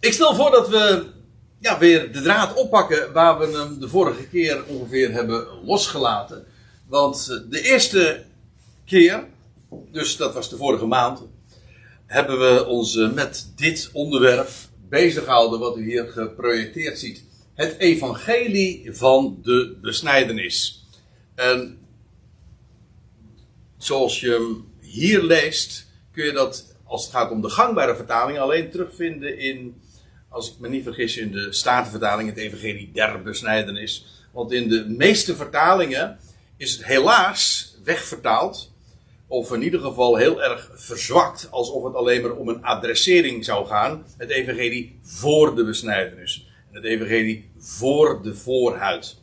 Ik stel voor dat we ja, weer de draad oppakken waar we hem de vorige keer ongeveer hebben losgelaten. Want eh, de eerste keer, dus dat was de vorige maand, hebben we ons eh, met dit onderwerp bezig gehouden wat u hier geprojecteerd ziet. Het evangelie van de besnijdenis. En zoals je hem hier leest, kun je dat als het gaat om de gangbare vertaling alleen terugvinden in, als ik me niet vergis, in de Statenvertaling, het Evangelie der Besnijdenis. Want in de meeste vertalingen is het helaas wegvertaald, of in ieder geval heel erg verzwakt, alsof het alleen maar om een adressering zou gaan. Het Evangelie voor de besnijdenis. En het Evangelie voor de voorhuid.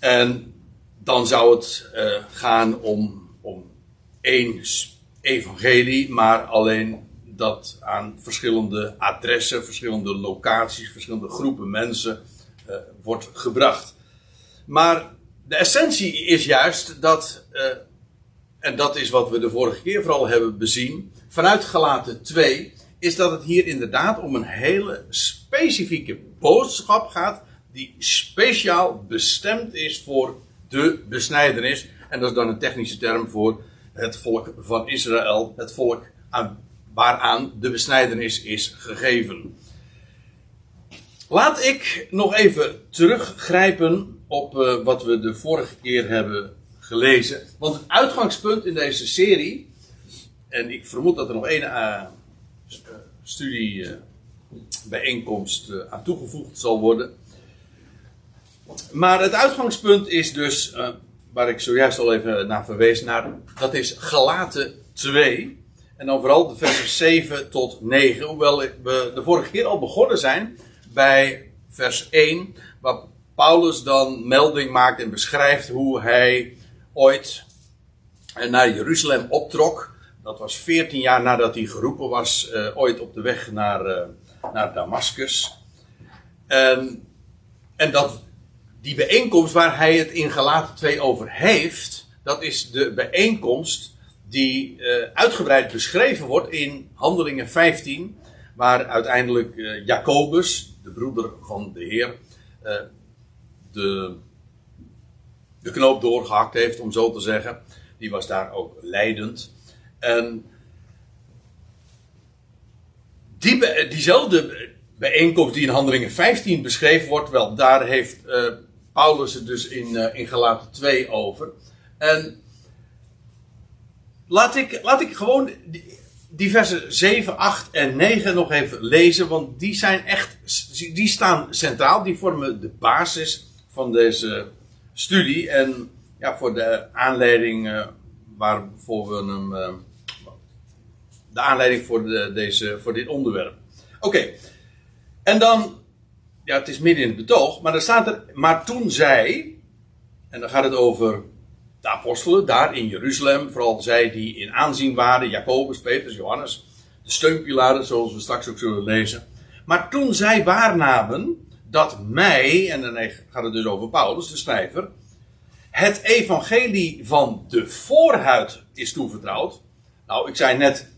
En dan zou het uh, gaan om, om één evangelie, maar alleen dat aan verschillende adressen, verschillende locaties, verschillende groepen mensen uh, wordt gebracht. Maar de essentie is juist dat, uh, en dat is wat we de vorige keer vooral hebben bezien, vanuit gelaten 2, is dat het hier inderdaad om een hele specifieke boodschap gaat, die speciaal bestemd is voor de besnijdenis. En dat is dan een technische term voor het volk van Israël, het volk aan, waaraan de besnijdenis is gegeven. Laat ik nog even teruggrijpen op uh, wat we de vorige keer hebben gelezen. Want het uitgangspunt in deze serie, en ik vermoed dat er nog één uh, studiebijeenkomst uh, aan toegevoegd zal worden. Maar het uitgangspunt is dus waar ik zojuist al even naar verwees, naar, dat is Galaten 2. En dan vooral de versen 7 tot 9. Hoewel we de vorige keer al begonnen zijn bij vers 1, waar Paulus dan melding maakt en beschrijft hoe hij ooit naar Jeruzalem optrok. Dat was 14 jaar nadat hij geroepen was, uh, ooit op de weg naar, uh, naar Damascus. En, en dat die bijeenkomst waar hij het in Galaten 2 over heeft, dat is de bijeenkomst die uh, uitgebreid beschreven wordt in Handelingen 15, waar uiteindelijk uh, Jacobus, de broeder van de Heer, uh, de, de knoop doorgehakt heeft, om zo te zeggen. Die was daar ook leidend. En die, diezelfde bijeenkomst die in Handelingen 15 beschreven wordt, wel, daar heeft Paulus het dus in, in Galaten 2 over. En laat ik, laat ik gewoon die, versen 7, 8 en 9 nog even lezen, want die zijn echt, die staan centraal, die vormen de basis van deze studie en ja, voor de aanleiding uh, waarvoor we hem, uh, de aanleiding voor, de, deze, voor dit onderwerp. Oké, en dan ja, het is midden in het betoog, maar dan staat er, maar toen zij, en dan gaat het over de apostelen daar in Jeruzalem, vooral zij die in aanzien waren, Jacobus, Petrus, Johannes, de steunpilaren, zoals we straks ook zullen lezen. Maar toen zij waarnamen dat mij, en dan gaat het dus over Paulus, de schrijver, het evangelie van de voorhuid is toevertrouwd. Nou, ik zei net,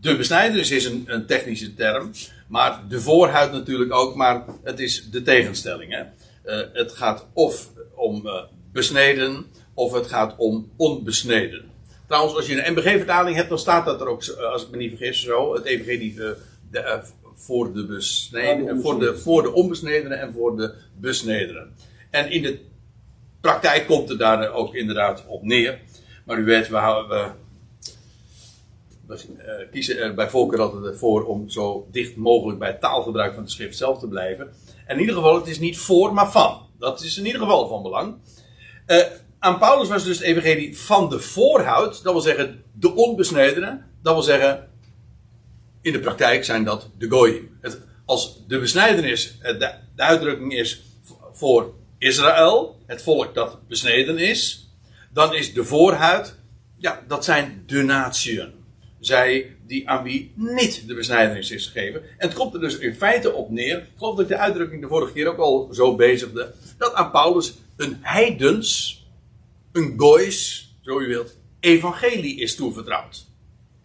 de besnijdenis is een, een technische term. Maar de voorhuid natuurlijk ook, maar het is de tegenstelling. Hè? Uh, het gaat of om uh, besneden, of het gaat om onbesneden. Trouwens, als je een MBG-vertaling hebt, dan staat dat er ook, als ik me niet vergis, zo. Het evangelie uh, de, voor de besneden, voor de, voor de onbesnedenen en voor de besnedenen. En in de praktijk komt het daar ook inderdaad op neer. Maar u weet, we, we we kiezen er bij voorkeur altijd voor om zo dicht mogelijk bij het taalgebruik van de schrift zelf te blijven. En in ieder geval, het is niet voor, maar van. Dat is in ieder geval van belang. Uh, aan Paulus was dus het evangelie van de voorhuid, dat wil zeggen de onbesnedenen. Dat wil zeggen, in de praktijk zijn dat de goyim. Het, als de besnijdenis, de, de uitdrukking is voor Israël, het volk dat besneden is, dan is de voorhuid, ja, dat zijn de natieën zij die aan wie niet de besnijdenis is gegeven. En het komt er dus in feite op neer, ik geloof dat ik de uitdrukking de vorige keer ook al zo bezigde, dat aan Paulus een heidens, een gois, zo u wilt, evangelie is toevertrouwd.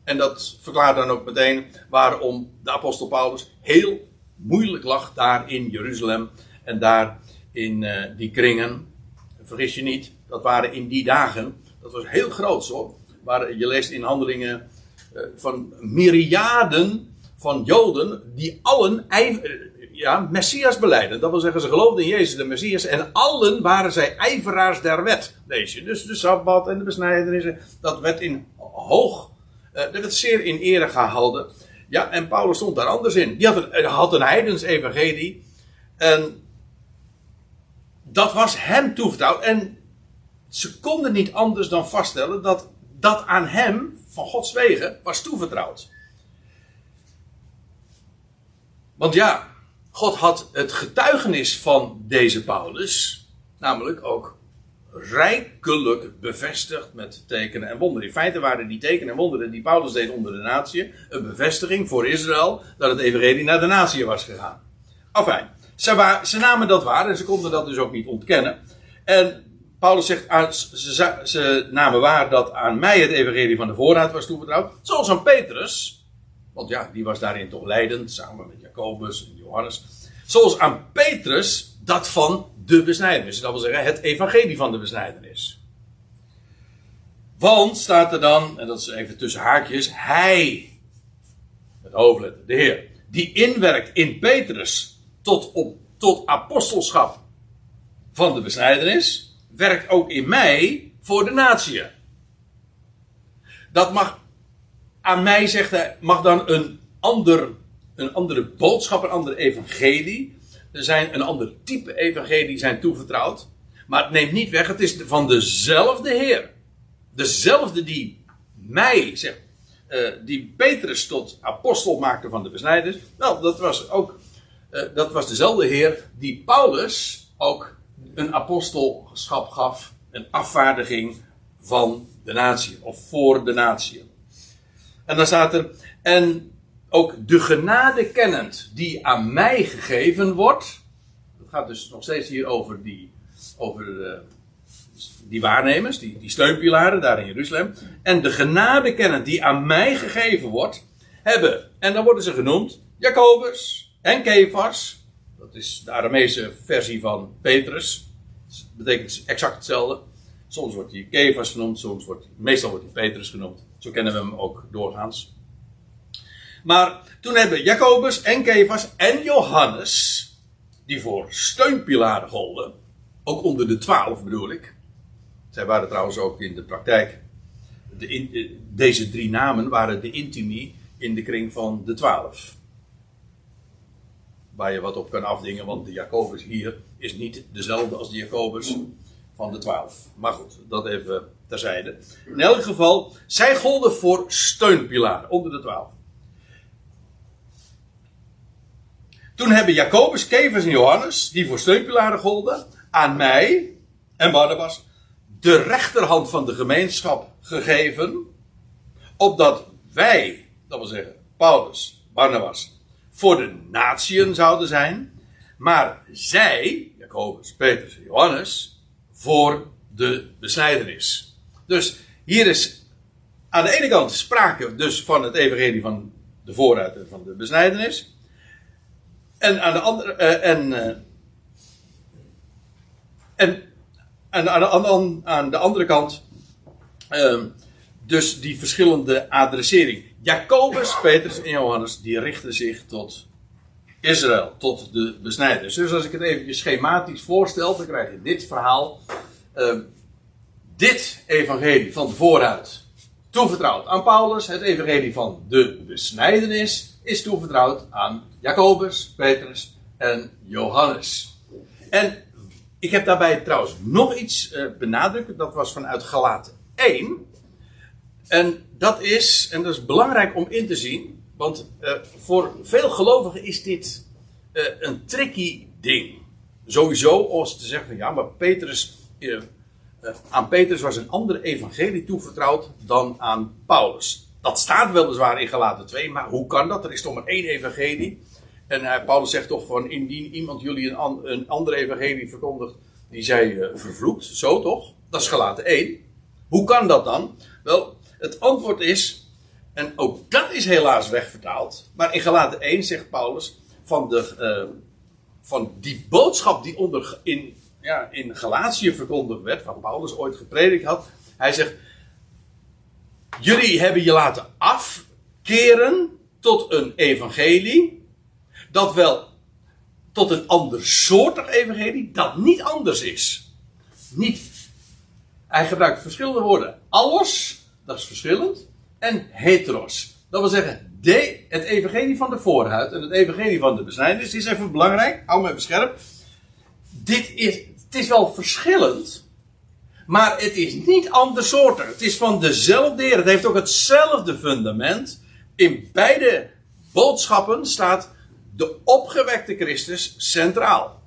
En dat verklaart dan ook meteen waarom de apostel Paulus heel moeilijk lag daar in Jeruzalem. En daar in uh, die kringen. Vergis je niet, dat waren in die dagen. Dat was heel groot hoor. Waar je leest in handelingen uh, van myriaden van Joden. Die allen ja, Messias beleiden. Dat wil zeggen, ze geloofden in Jezus de Messias. En allen waren zij ijveraars der wet. Je. Dus de Sabbat en de besnijdenissen. Dat werd in hoog. Uh, dat werd zeer in ere gehouden. Ja, en Paulus stond daar anders in. Die had een, had een heidens evangelie. En dat was hem toevertrouwd. En ze konden niet anders dan vaststellen dat dat aan hem, van Gods wegen, was toevertrouwd. Want ja, God had het getuigenis van deze Paulus, namelijk ook rijkelijk bevestigd met tekenen en wonderen. In feite waren die tekenen en wonderen die Paulus deed onder de natie een bevestiging voor Israël dat het evangelie naar de natie was gegaan. Enfin, ze, ze namen dat waar en ze konden dat dus ook niet ontkennen. En Paulus zegt, ah, ze, ze, namen waar dat aan mij het evangelie van de voorraad was toevertrouwd. Zoals aan Petrus, want ja, die was daarin toch leidend, samen met Jacobus en Johannes. Zoals aan Petrus dat van de besnijdenis. Dat wil zeggen, het evangelie van de besnijdenis. Want staat er dan, en dat is even tussen haakjes, hij, het hoofdletter, de Heer, die inwerkt in Petrus tot, tot apostelschap van de besnijdenis, werkt ook in mij voor de natie. Dat mag, aan mij zegt hij, mag dan een ander een andere boodschap, een andere evangelie. Zijn een ander type evangelie zijn toevertrouwd. Maar het neemt niet weg, het is van dezelfde Heer. Dezelfde die mij, zegt, uh, die Petrus tot apostel maakte van de besnijders. Wel, dat was ook, uh, dat was dezelfde Heer die Paulus ook een apostelschap gaf, een afvaardiging van de natie, of voor de natie. En dan staat er, en ook de genade kennend die aan mij gegeven wordt. Het gaat dus nog steeds hier over die, over de, die waarnemers, die, die steunpilaren daar in Jeruzalem. En de genade kennend die aan mij gegeven wordt, hebben, en dan worden ze genoemd, Jacobus en Kefas. Dat is de Aramese versie van Petrus. Dat betekent exact hetzelfde. Soms wordt hij Kefas genoemd, soms wordt, meestal wordt hij Petrus genoemd. Zo kennen we hem ook doorgaans. Maar toen hebben Jacobus en Kefas en Johannes, die voor steunpilaren golden, ook onder de twaalf bedoel ik. Zij waren trouwens ook in de praktijk. De in, deze drie namen waren de intimi in de kring van de twaalf. Waar je wat op kan afdingen, want de Jacobus hier is niet dezelfde als de Jacobus van de twaalf. Maar goed, dat even terzijde. In elk geval, zij golden voor steunpilaren onder de twaalf. Toen hebben Jacobus, Kevers en Johannes, die voor steunpilaren golden, aan mij en Barnabas de rechterhand van de gemeenschap gegeven, opdat wij, dat wil zeggen Paulus, Barnabas, voor de natieën zouden zijn, maar zij, Jacobus, Petrus en Johannes, voor de besnijdenis. Dus hier is aan de ene kant sprake dus van het evangelie van de vooruit van de besnijdenis. En aan de andere. Uh, en, uh, en, en aan, de, andere kant. Uh, dus die verschillende adressering. Jacobus, Petrus en Johannes. die richten zich tot Israël. Tot de besnijders. Dus als ik het even schematisch voorstel. dan krijg je dit verhaal. Ehm, dit evangelie van vooruit. toevertrouwd aan Paulus. Het evangelie van de besnijdenis is toevertrouwd aan Jacobus, Petrus en Johannes. En ik heb daarbij trouwens nog iets uh, benadrukt. Dat was vanuit Galaten 1. En dat is, en dat is belangrijk om in te zien. Want uh, voor veel gelovigen is dit uh, een tricky ding. Sowieso als te zeggen van ja, maar Petrus, aan Petrus was een andere evangelie toevertrouwd dan aan Paulus. Dat staat weliswaar in Galaten 2, maar hoe kan dat? Er is toch maar één evangelie. En uh, Paulus zegt toch van indien iemand jullie een, een andere evangelie verkondigt, die zij uh, vervloekt. Zo toch? Dat is Galaten 1. Hoe kan dat dan? Wel, het antwoord is, En ook dat is helaas wegvertaald. Maar in Galaten 1 zegt Paulus van, de, van die boodschap die onder, in, ja, in Galatië verkondigd werd, wat Paulus ooit gepredikt had. Hij zegt, jullie hebben je laten afkeren tot een evangelie, dat wel tot een andersoortig evangelie, dat niet anders is. Niet. Hij gebruikt verschillende woorden. Alles, dat is verschillend, en heteros. Dat wil zeggen, de, het evangelie van de voorhuid en het evangelie van de besnijdenis is even belangrijk. Hou me even scherp. Dit is, het is wel verschillend, maar het is niet andersoortig. Het is van dezelfde Heer. Het heeft ook hetzelfde fundament. In beide boodschappen staat de opgewekte Christus centraal.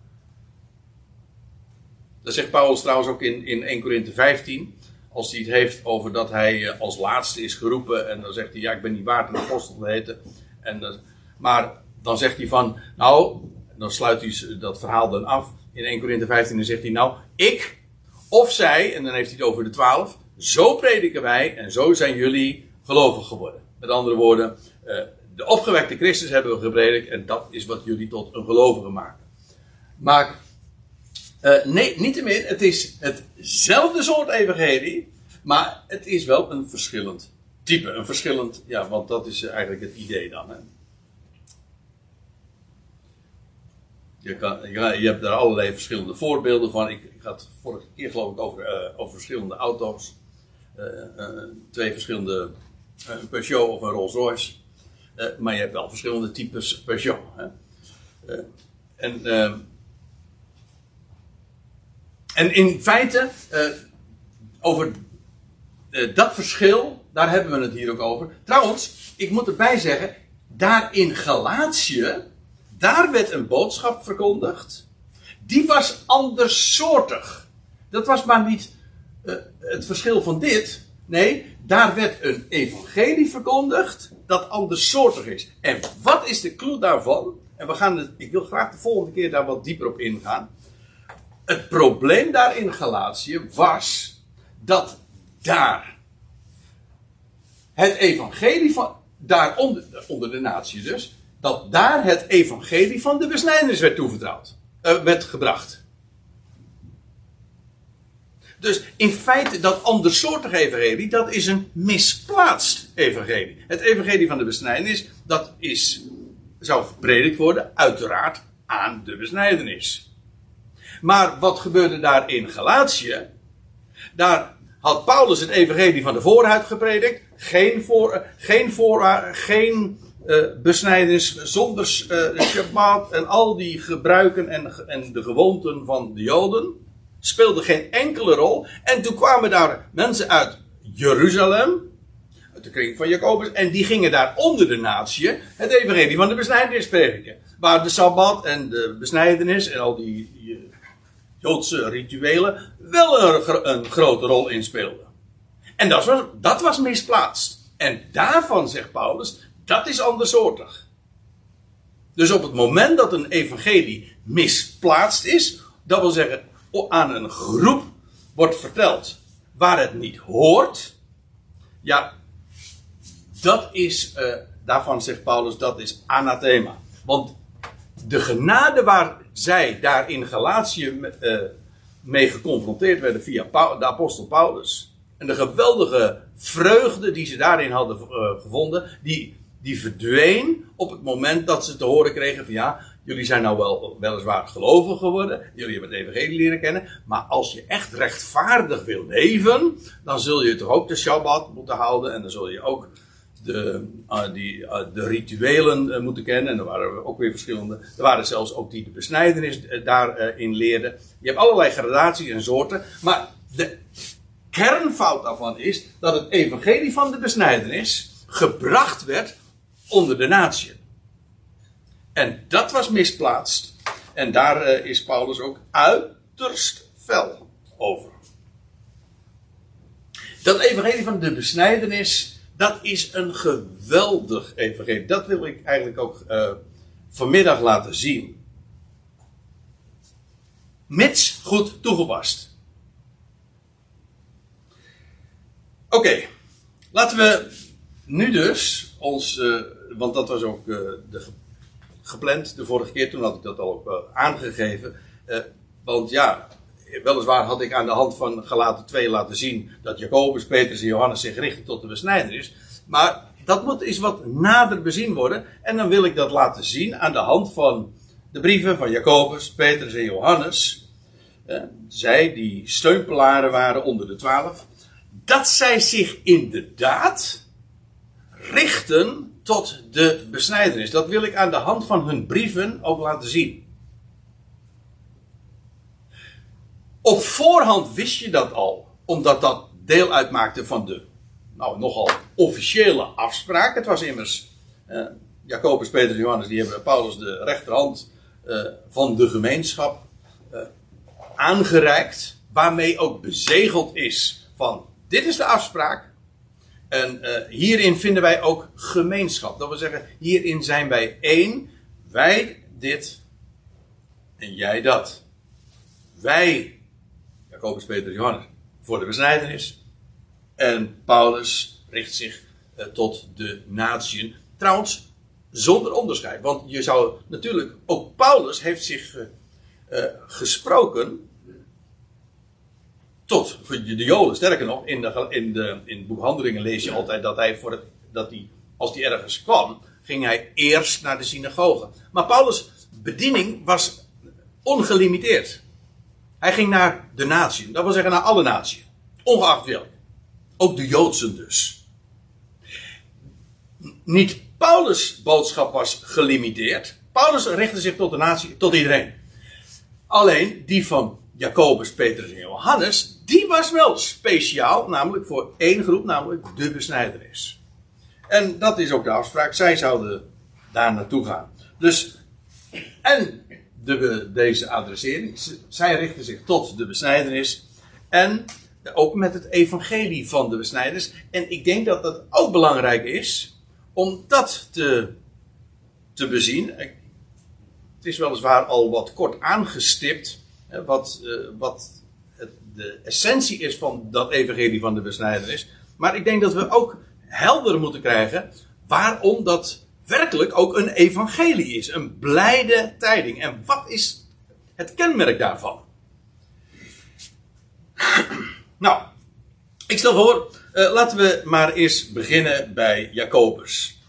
Dat zegt Paulus trouwens ook in, in 1 Korinthe 15. Als hij het heeft over dat hij eh, als laatste is geroepen. En dan zegt hij, ja, ik ben niet waard een apostel te heten. En, maar dan zegt hij van, nou, dan sluit hij dat verhaal dan af. In 1 Korinthe 15 dan zegt hij, nou, ik of zij, en dan heeft hij het over de twaalf. Zo prediken wij en zo zijn jullie gelovig geworden. Met andere woorden, eh, de opgewekte Christus hebben we gepredikt en dat is wat jullie tot een gelovige maken. Maar uh, nee, niettemin, het is hetzelfde soort evangelie, maar het is wel een verschillend type. Een verschillend, ja, want dat is eigenlijk het idee dan. Hè. Je, hebt daar allerlei verschillende voorbeelden van. Ik, ik had vorige keer geloof ik over, uh, over verschillende auto's. Uh, uh, twee verschillende, Peugeot of een Rolls Royce. maar je hebt wel verschillende types Peugeot. Hè. en ehm, en in feite, over dat verschil, daar hebben we het hier ook over. Trouwens, ik moet erbij zeggen, daar in Galatië, daar werd een boodschap verkondigd. Die was andersoortig. Dat was maar niet uh, het verschil van dit. Nee, daar werd een evangelie verkondigd dat andersoortig is. En wat is de clue daarvan? En we gaan het, ik wil graag de volgende keer daar wat dieper op ingaan. Het probleem daar in Galatië was dat daar het evangelie van, daar onder, onder de natie dus, dat daar het evangelie van de besnijdenis werd toevertrouwd, uh, werd gebracht. Dus in feite dat andersoortige evangelie, dat is een misplaatst evangelie. Het evangelie van de besnijdenis, dat is, zou gepredikt worden, uiteraard aan de besnijdenis. Maar wat gebeurde daar in Galatië? Daar had Paulus het evangelie van de voorhuid gepredikt. Geen, voor, geen, voor, geen besnijdenis zonder uh, Shabbat en al die gebruiken en, en de gewoonten van de Joden. Speelde geen enkele rol. En toen kwamen daar mensen uit Jeruzalem, uit de kring van Jacobus, en die gingen daar onder de natie het evangelie van de besnijdenis prediken. Waar de Sabbat en de besnijdenis en al die, die Joodse rituelen wel een, een grote rol in speelden. En dat was, dat was misplaatst. En daarvan zegt Paulus, dat is andersoortig. Dus op het moment dat een evangelie misplaatst is, dat wil zeggen aan een groep wordt verteld waar het niet hoort, ja, dat is, uh, daarvan zegt Paulus, dat is anathema. Want de genade waar zij daar in Galatië uh, mee geconfronteerd werden via de apostel Paulus. En de geweldige vreugde die ze daarin hadden uh, gevonden, die, die verdween op het moment dat ze te horen kregen van ja, jullie zijn nou wel, weliswaar gelovig geworden, jullie hebben het evangelie leren kennen, maar als je echt rechtvaardig wil leven, dan zul je toch ook de Shabbat moeten houden en dan zul je ook de, uh, die, uh, de rituelen uh, moeten kennen. En er waren ook weer verschillende. Er waren zelfs ook die de besnijdenis daarin leerden. Je hebt allerlei gradaties en soorten. Maar de kernfout daarvan is dat het evangelie van de besnijdenis gebracht werd onder de natie. En dat was misplaatst. En daar is Paulus ook uiterst fel over. Dat evangelie van de besnijdenis dat is een geweldig evangelie. Dat wil ik eigenlijk ook uh, vanmiddag laten zien. Mits goed toegepast. Oké, laten we nu dus, ons, uh, want dat was ook uh, de, gepland de vorige keer, toen had ik dat al ook, uh, aangegeven. want ja, weliswaar had ik aan de hand van gelaten 2 laten zien dat Jacobus, Petrus en Johannes zich richten tot de besnijder is. Maar dat moet eens wat nader bezien worden. En dan wil ik dat laten zien aan de hand van de brieven van Jacobus, Petrus en Johannes. zij die steunpilaren waren onder de twaalf. Dat zij zich inderdaad richten tot de besnijdenis. Dat wil ik aan de hand van hun brieven ook laten zien. Op voorhand wist je dat al, omdat dat deel uitmaakte van de nou, nogal officiële afspraak. Het was immers eh, Jacobus, Petrus Johannes, die hebben Paulus de rechterhand eh, van de gemeenschap eh, aangereikt, waarmee ook bezegeld is van dit is de afspraak. En uh, hierin vinden wij ook gemeenschap. Dat wil zeggen, hierin zijn wij één. Wij dit en jij dat. Wij, Jacobus, Peter, Johannes, voor de besnijdenis. En Paulus richt zich uh, tot de natieën. Trouwens, zonder onderscheid. Want je zou natuurlijk, ook Paulus heeft zich uh, gesproken tot de Joden. Sterker nog, in, de, in, de, in het boek Handelingen lees je altijd dat hij, voor het, dat hij, als hij ergens kwam, ging hij eerst naar de synagoge. Maar Paulus' bediening was ongelimiteerd. Hij ging naar de natie, dat wil zeggen naar alle naties, ongeacht welke. Ook de Joodsen dus. Niet Paulus' boodschap was gelimiteerd. Paulus richtte zich tot de natie, tot iedereen. Alleen die van Jacobus, Petrus en Johannes, die was wel speciaal, namelijk voor één groep, namelijk de besnijderis. En dat is ook de afspraak, zij zouden daar naartoe gaan. Dus, en de, deze adressering, zij richten zich tot de besnijdenis en ook met het evangelie van de besnijdenis. En ik denk dat dat ook belangrijk is om dat te, te bezien. Het is weliswaar al wat kort aangestipt wat, uh, wat het, de essentie is van dat evangelie van de besnijdenis. Maar ik denk dat we ook helder moeten krijgen waarom dat werkelijk ook een evangelie is. Een blijde tijding. En wat is het kenmerk daarvan? nou, ik stel voor, uh, laten we maar eerst beginnen bij Jacobus.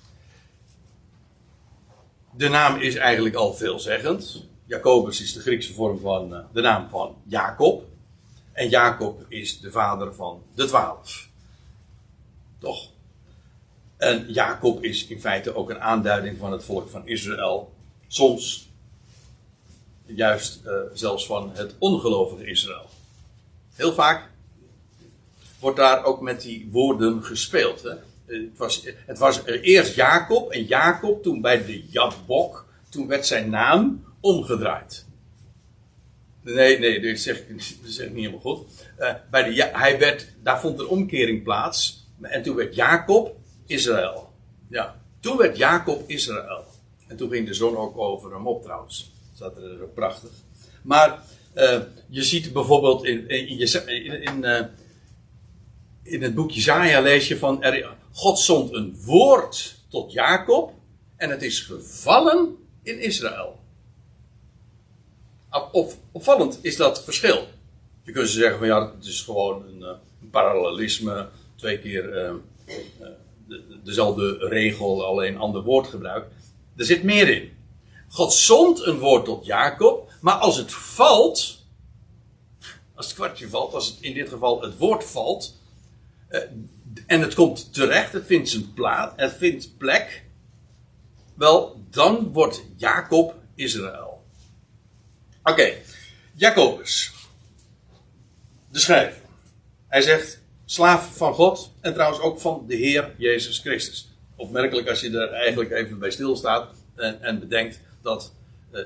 De naam is eigenlijk al veelzeggend. Jacobus is de Griekse vorm van uh, de naam van Jacob. En Jacob is de vader van de twaalf. Toch? En Jacob is in feite ook een aanduiding van het volk van Israël. Soms juist uh, zelfs van het ongelovige Israël. Heel vaak wordt daar ook met die woorden gespeeld. Hè? Het, was, het was eerst Jacob en Jacob toen bij de Jabok. Toen werd zijn naam omgedraaid. Nee, nee, dat zeg ik, dat zeg niet helemaal goed. Uh, bij de, hij werd, daar vond een omkering plaats. En toen werd Jacob Israël. Ja, toen werd Jacob Israël. En toen ging de zon ook over hem op trouwens. Dat is ook prachtig. Maar uh, je ziet bijvoorbeeld in, in, in, in, uh, in het boek Jezaja lees je van... Er, God zond een woord tot Jacob. En het is gevallen in Israël. Op, opvallend is dat verschil. Je kunt zeggen van ja, het is gewoon een, eh, parallelisme, twee keer uh, de, dezelfde regel, alleen ander woordgebruik. Er zit meer in. God zond een woord tot Jacob, maar als het valt, als het kwartje valt, als het in dit geval het woord valt, en het komt terecht, het vindt zijn plaats, het vindt plek, wel, dan wordt Jacob Israël. Oké, okay. Jacobus. De schrijver. Hij zegt slaaf van God en trouwens ook van de Heer Jezus Christus. Opmerkelijk als je er eigenlijk even bij stilstaat en, en bedenkt dat uh,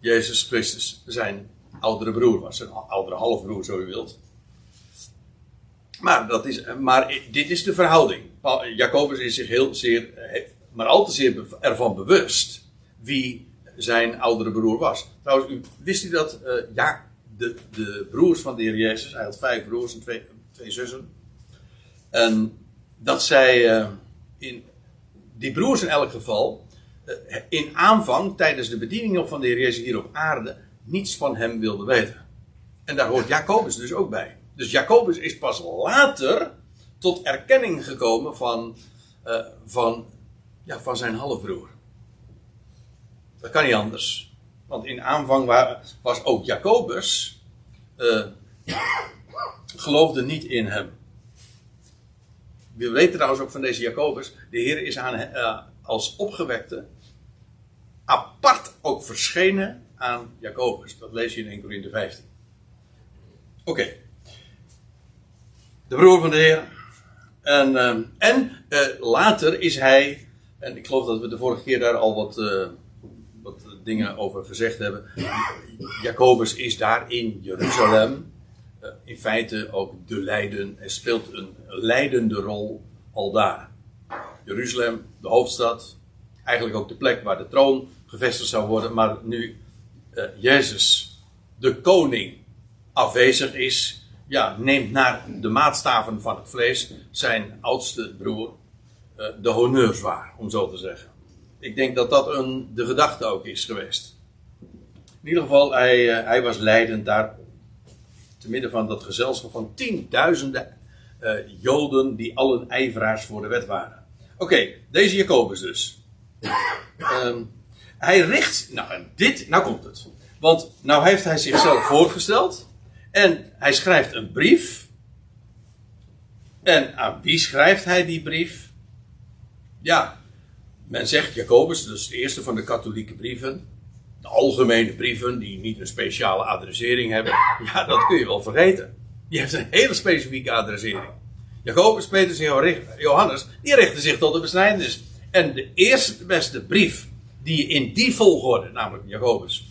Jezus Christus zijn oudere broer was. Zijn oudere halfbroer, zo u wilt. Maar, dat is, maar dit is de verhouding. Jacobus is zich heel zeer, maar al te zeer ervan bewust wie zijn oudere broer was. Trouwens, wist u dat uh, ja, de, de broers van de heer Jezus, hij had vijf broers en twee, twee zussen. En dat zij, uh, in die broers in elk geval, eh, in aanvang tijdens de bediening nog van de Heer Jezus hier op aarde, niets van hem wilden weten. En daar hoort Jacobus dus ook bij. Dus Jacobus is pas later tot erkenning gekomen van, van, ja, van zijn halfbroer. Dat kan niet anders. Want in aanvang was ook Jacobus, uh, geloofde niet in hem. We weten trouwens ook van deze Jacobus, de Heer is aan, uh, als opgewekte apart ook verschenen aan Jacobus. Dat lees je in 1 Corinthië 15. Oké. De broer van de Heer. En, uh, en later is hij, en ik geloof dat we de vorige keer daar al wat, wat dingen over gezegd hebben. Jacobus is daar in Jeruzalem. in feite ook de Leiden. Hij speelt een leidende rol al daar. Jeruzalem, de hoofdstad. Eigenlijk ook de plek waar de troon gevestigd zou worden. Maar nu Jezus, de koning, afwezig is, ja, neemt naar de maatstaven van het vlees zijn oudste broer uh, de honneurs waar, om zo te zeggen. Ik denk dat dat een, de gedachte ook is geweest. In ieder geval, hij, uh, hij was leidend daar, te midden van dat gezelschap van tienduizenden uh, Joden die allen ijveraars voor de wet waren. Oké, deze Jacobus dus. Um, hij richt, nou dit, nou komt het. Want nou heeft hij zichzelf voorgesteld. En hij schrijft een brief. En aan wie schrijft hij die brief? Ja, men zegt Jacobus, dus de eerste van de katholieke brieven. De algemene brieven die niet een speciale adressering hebben. Ja, dat kun je wel vergeten. Die heeft een hele specifieke adressering. Jacobus, Petrus en Johannes, die richten zich tot de besnijdenis. En de eerste beste brief die je in die volgorde, namelijk Jacobus,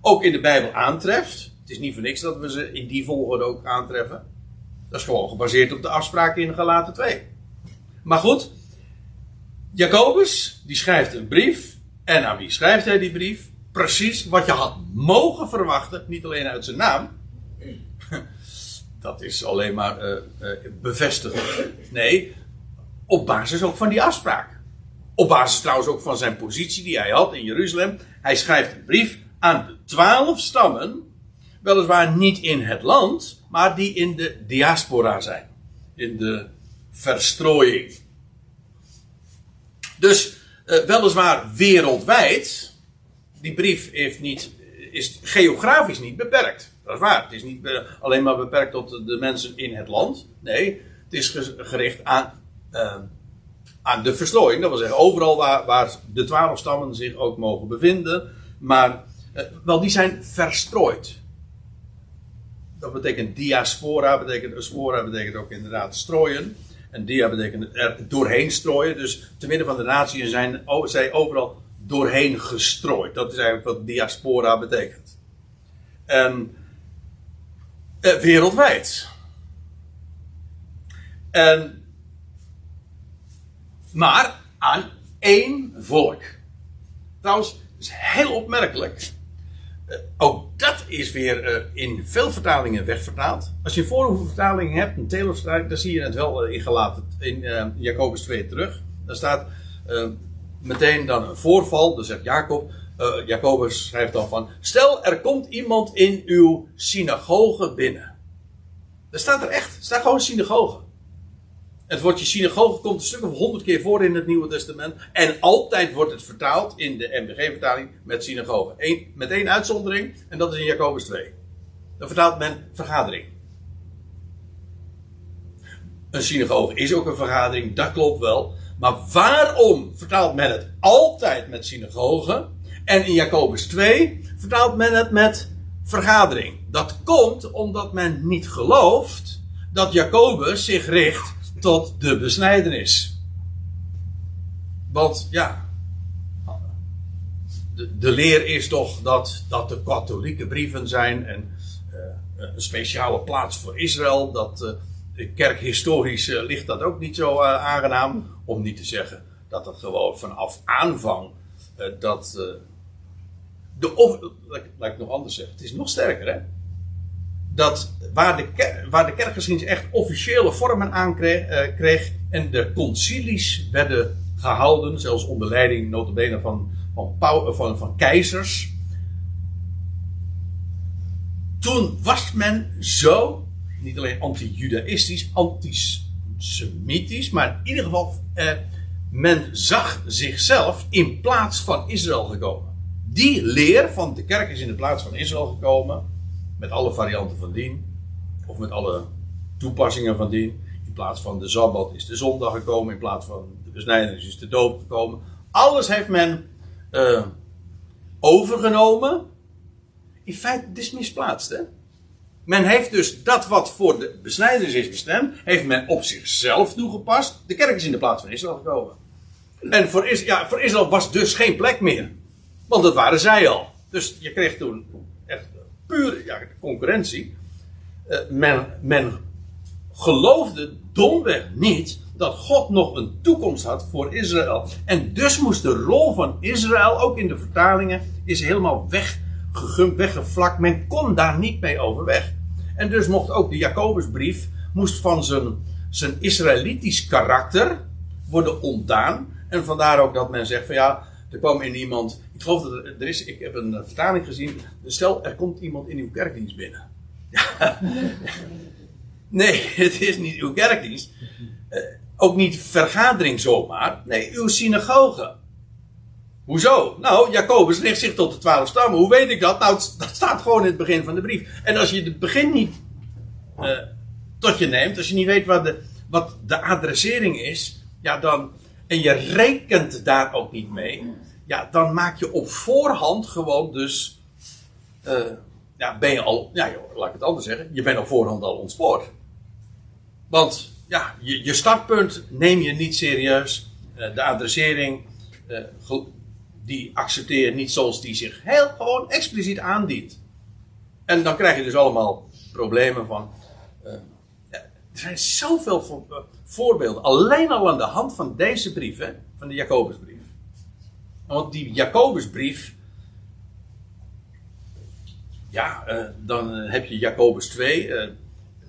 ook in de Bijbel aantreft, het is niet voor niks dat we ze in die volgorde ook aantreffen. Dat is gewoon gebaseerd op de afspraken in Galaten 2. Maar goed, Jacobus, die schrijft een brief. En aan wie schrijft hij die brief? Precies wat je had mogen verwachten, niet alleen uit zijn naam. Dat is alleen maar uh. Nee, op basis ook van die afspraak. Op basis trouwens ook van zijn positie die hij had in Jeruzalem. Hij schrijft een brief aan de twaalf stammen weliswaar niet in het land, maar die in de diaspora zijn. In de verstrooiing. Dus uh, weliswaar wereldwijd, die brief heeft niet, is geografisch niet beperkt. Dat is waar. Het is niet alleen maar beperkt tot de mensen in het land. Nee, het is gericht aan, uh, aan de verstrooiing. Dat wil zeggen, overal waar, waar de twaalf stammen zich ook mogen bevinden. Maar wel, die zijn verstrooid dat betekent diaspora, betekent, spora betekent ook inderdaad strooien. En dia betekent er doorheen strooien. Dus te midden van de natie zijn zij overal doorheen gestrooid. Dat is eigenlijk wat diaspora betekent. En eh, wereldwijd. En, maar aan één volk. Trouwens, is heel opmerkelijk. Uh, ook dat is weer uh, in veel vertalingen wegvertaald. Als je een vertaling hebt, een Telosvertaling, dan zie je het wel uh, ingelaten in Jacobus 2 terug. Daar staat meteen dan een voorval, dan zegt Jacob, Jacobus schrijft dan van, stel er komt iemand in uw synagoge binnen. Er staat er echt, staat gewoon synagoge. Het woordje synagoge komt een stuk of honderd keer voor in het Nieuwe Testament. En altijd wordt het vertaald in de MBG-vertaling met synagoge. Eén, met één uitzondering, en dat is in Jacobus 2. Dan vertaalt men vergadering. Een synagoge is ook een vergadering, dat klopt wel. Maar waarom vertaalt men het altijd met synagoge? En in Jacobus 2 vertaalt men het met vergadering. Dat komt omdat men niet gelooft dat Jacobus zich richt tot de besnijdenis. Want ja, de, de leer is toch dat, dat de katholieke brieven zijn en uh, een speciale plaats voor Israël. Dat uh, kerkhistorisch uh, ligt dat ook niet zo aangenaam. Om niet te zeggen dat het gewoon vanaf aanvang dat. de, of, laat ik nog anders zeggen, het is nog sterker hè dat waar de, waar de kerkgeschiedenis echt officiële vormen aankreeg, uh, kreeg En de concilies werden gehouden, zelfs onder leiding notabene van, van, van, van keizers. Toen was men zo, niet alleen anti-judaïstisch, antisemitisch, maar in ieder geval, eh, men zag zichzelf in plaats van Israël gekomen. Die leer van de kerk is in de plaats van Israël gekomen, met alle varianten van dien, of met alle toepassingen van dien. In plaats van de Sabbat is de zondag gekomen, in plaats van de besnijdenis is de doop gekomen. Alles heeft men uh, overgenomen. In feite, het is misplaatst. Hè? Men heeft dus dat wat voor de besnijdenis is bestemd, heeft men op zichzelf toegepast. De kerk is in de plaats van Israël gekomen. En voor, Is, ja, voor Israël was dus geen plek meer. Want dat waren zij al. Dus je kreeg toen pure ja, concurrentie. Uh, men, men geloofde domweg niet dat God nog een toekomst had voor Israël. En dus moest de rol van Israël, ook in de vertalingen, is helemaal weggegumpt, weggevlakt. Men kon daar niet mee overweg. En dus mocht ook de Jacobusbrief moest van zijn, zijn Israëlitisch karakter worden ontdaan. En vandaar ook dat men zegt van ja, er kwam in iemand. Ik geloof dat er, is, ik heb een vertaling gezien. Stel, er komt iemand in uw kerkdienst binnen. Nee, het is niet uw kerkdienst. Uh, ook niet vergadering zomaar. Nee, uw synagoge. Hoezo? Nou, Jacobus richt zich tot de twaalf stammen. Hoe weet ik dat? Nou, dat staat gewoon in het begin van de brief. En als je het begin niet uh, tot je neemt, als je niet weet wat de, wat de adressering is, ja, dan, en je rekent daar ook niet mee, ja, dan maak je op voorhand gewoon dus, uh, ja, ben je al, ja, laat ik het anders zeggen, je bent op voorhand al ontspoord. Want ja, je, je startpunt neem je niet serieus. Uh, de adressering, uh, die accepteer je niet zoals die zich heel gewoon expliciet aandient. En dan krijg je dus allemaal problemen van. Er zijn zoveel voor, voorbeelden. Alleen al aan de hand van deze brief, hè, van de Jacobusbrief. Want die Jacobusbrief. Ja, dan heb je Jacobus 2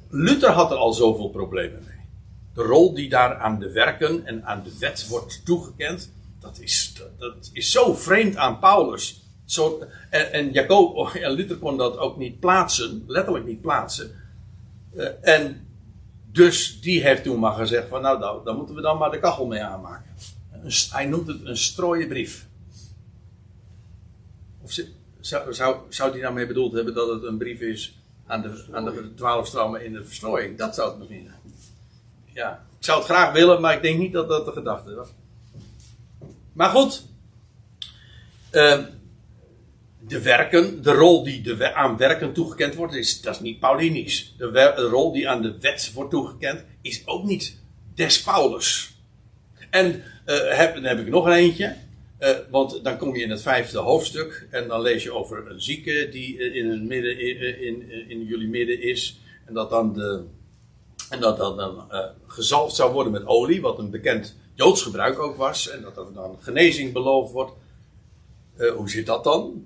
Luther had er al zoveel problemen mee. De rol die daar aan de werken en aan de wet wordt toegekend, dat is, dat is zo vreemd aan Paulus. Zo, en, en, Jacob, en Luther kon dat ook niet plaatsen, letterlijk niet plaatsen. Uh, en dus die heeft toen maar gezegd van nou, daar moeten we dan maar de kachel mee aanmaken. Hij noemt het een strooienbrief. Of zou, zou, zou die daarmee bedoeld hebben dat het een brief is aan de, aan de twaalf stammen in de verstrooiing. Dat zou het niet Ja, ik zou het graag willen, maar ik denk niet dat dat de gedachte was. Maar goed. Uh, de werken, de rol die de, aan werken toegekend wordt, is, dat is niet Paulinisch. De, de, rol die aan de wet wordt toegekend, is ook niet des Paulus. En uh, heb, dan heb ik nog een eentje. Uh, want dan kom je in het vijfde hoofdstuk en dan lees je over een zieke die in, het midden, in, in, in jullie midden is. En dat dan, de, en dat dan, gezalfd zou worden met olie, wat een bekend Joods gebruik ook was. En dat er dan genezing beloofd wordt. Hoe zit dat dan?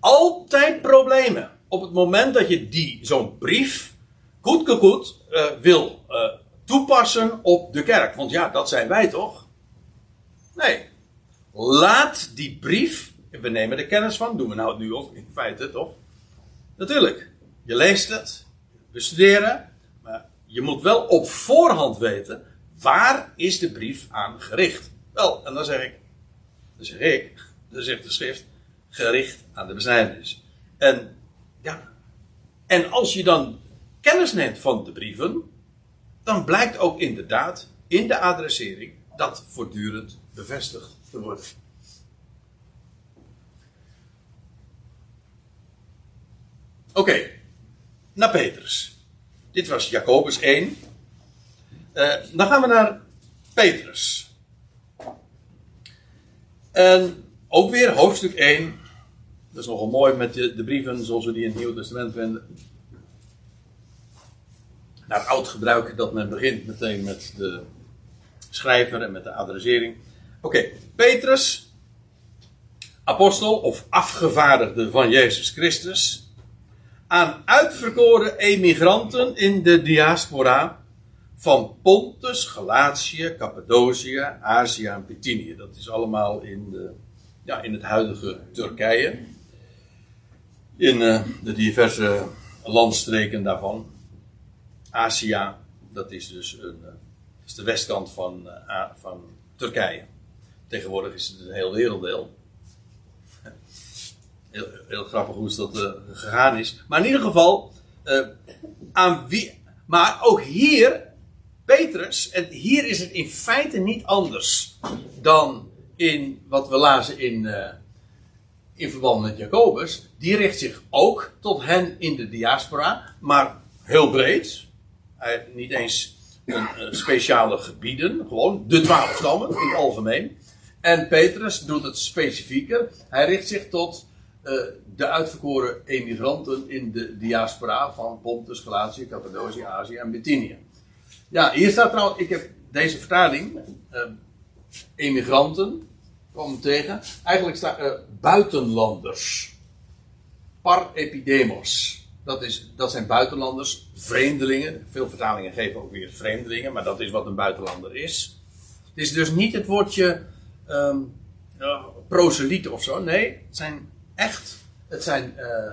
Altijd problemen. Op het moment dat je die, zo'n brief, goed goed, wil toepassen op de kerk. Want ja, dat zijn wij toch? Nee, Laat die brief, we nemen er kennis van, doen we nou nu ook in feite toch? Natuurlijk, je leest het, we studeren, maar je moet wel op voorhand weten, waar is de brief aan gericht? Wel, en dan zeg ik, dan zeg ik, dan zegt de schrift, gericht aan de besnijdenis. En ja, en als je dan kennis neemt van de brieven, dan blijkt ook inderdaad in de adressering dat voortdurend bevestigd Oké, naar Petrus. Dit was Jacobus 1. Uh, dan gaan we naar Petrus. En ook weer hoofdstuk 1. Dat is nogal mooi met de, de brieven zoals we die in het Nieuwe Testament vinden. Naar oud gebruik dat men begint meteen met de schrijver en met de adressering. Oké, Petrus, apostel of afgevaardigde van Jezus Christus, aan uitverkoren emigranten in de diaspora van Pontus, Galatië, Cappadocië, Azië en Bithynië. Dat is allemaal in, de, ja, in het huidige Turkije. In uh, de diverse landstreken daarvan. Azië, dat is dus een, uh, is de westkant van, uh, van Turkije. Tegenwoordig is het een heel werelddeel. Heel, grappig hoe dat gegaan is. Maar in ieder geval, aan wie. Maar ook hier Petrus, en hier is het in feite niet anders dan in wat we lazen in, uh, in verband met Jacobus. Die richt zich ook tot hen in de diaspora, maar heel breed. Niet eens een, speciale gebieden, gewoon de twaalf stammen in het algemeen. En Petrus doet het specifieker. Hij richt zich tot uh, de uitverkoren emigranten in de diaspora van Pontus, Galatië, Cappadocië, Azië en Bithynië. Ja, hier staat trouwens, ik heb deze vertaling, uh, emigranten, kwam tegen. Eigenlijk staat uh, buitenlanders. Par epidemos. Dat, is, dat zijn buitenlanders, vreemdelingen. Veel vertalingen geven ook weer vreemdelingen, maar dat is wat een buitenlander is. Het is dus niet het woordje um, of zo. Nee, het zijn echt, het zijn uh,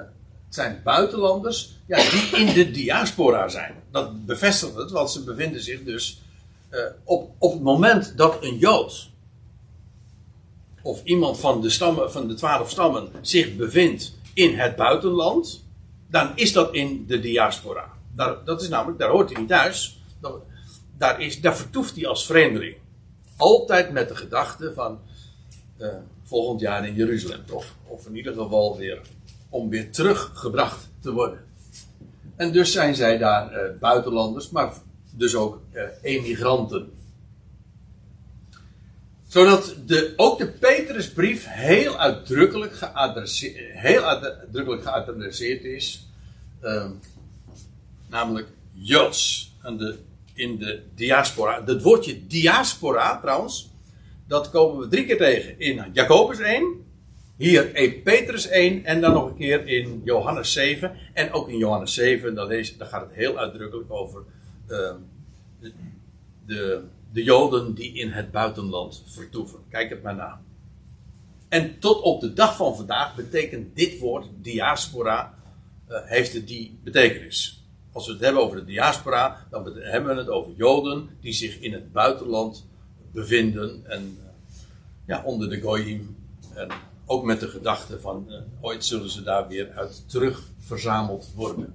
zijn buitenlanders ja, die in de diaspora zijn. Dat bevestigt het, want ze bevinden zich dus uh, op, op het moment dat een Jood of iemand van de, stammen, van de twaalf stammen zich bevindt in het buitenland, dan is dat in de diaspora. Dat is namelijk, daar hoort hij niet thuis. daar, is, daar vertoeft hij als vreemdeling. Altijd met de gedachte van uh, volgend jaar in Jeruzalem, toch? Of in ieder geval weer om weer teruggebracht te worden. En dus zijn zij daar uh, buitenlanders, maar dus ook uh, emigranten. Zodat de, ook de Petrusbrief heel uitdrukkelijk geadresseerd, heel uitdrukkelijk geadresseerd is. Namelijk Joods. En de, in de diaspora. Het woordje diaspora trouwens. Dat komen we drie keer tegen in Jacobus 1. Hier in Petrus 1 en dan nog een keer in Johannes 7. En ook in Johannes 7, dan, dan gaat het heel uitdrukkelijk over uh, de, de, de, Joden die in het buitenland vertoeven. Kijk het maar na. En tot op de dag van vandaag betekent dit woord, diaspora, uh, heeft het die betekenis. Als we het hebben over de diaspora, dan hebben we het over Joden die zich in het buitenland bevinden en uh, ja, onder de Goyim. En ook met de gedachte van uh, ooit zullen ze daar weer uit terug verzameld worden.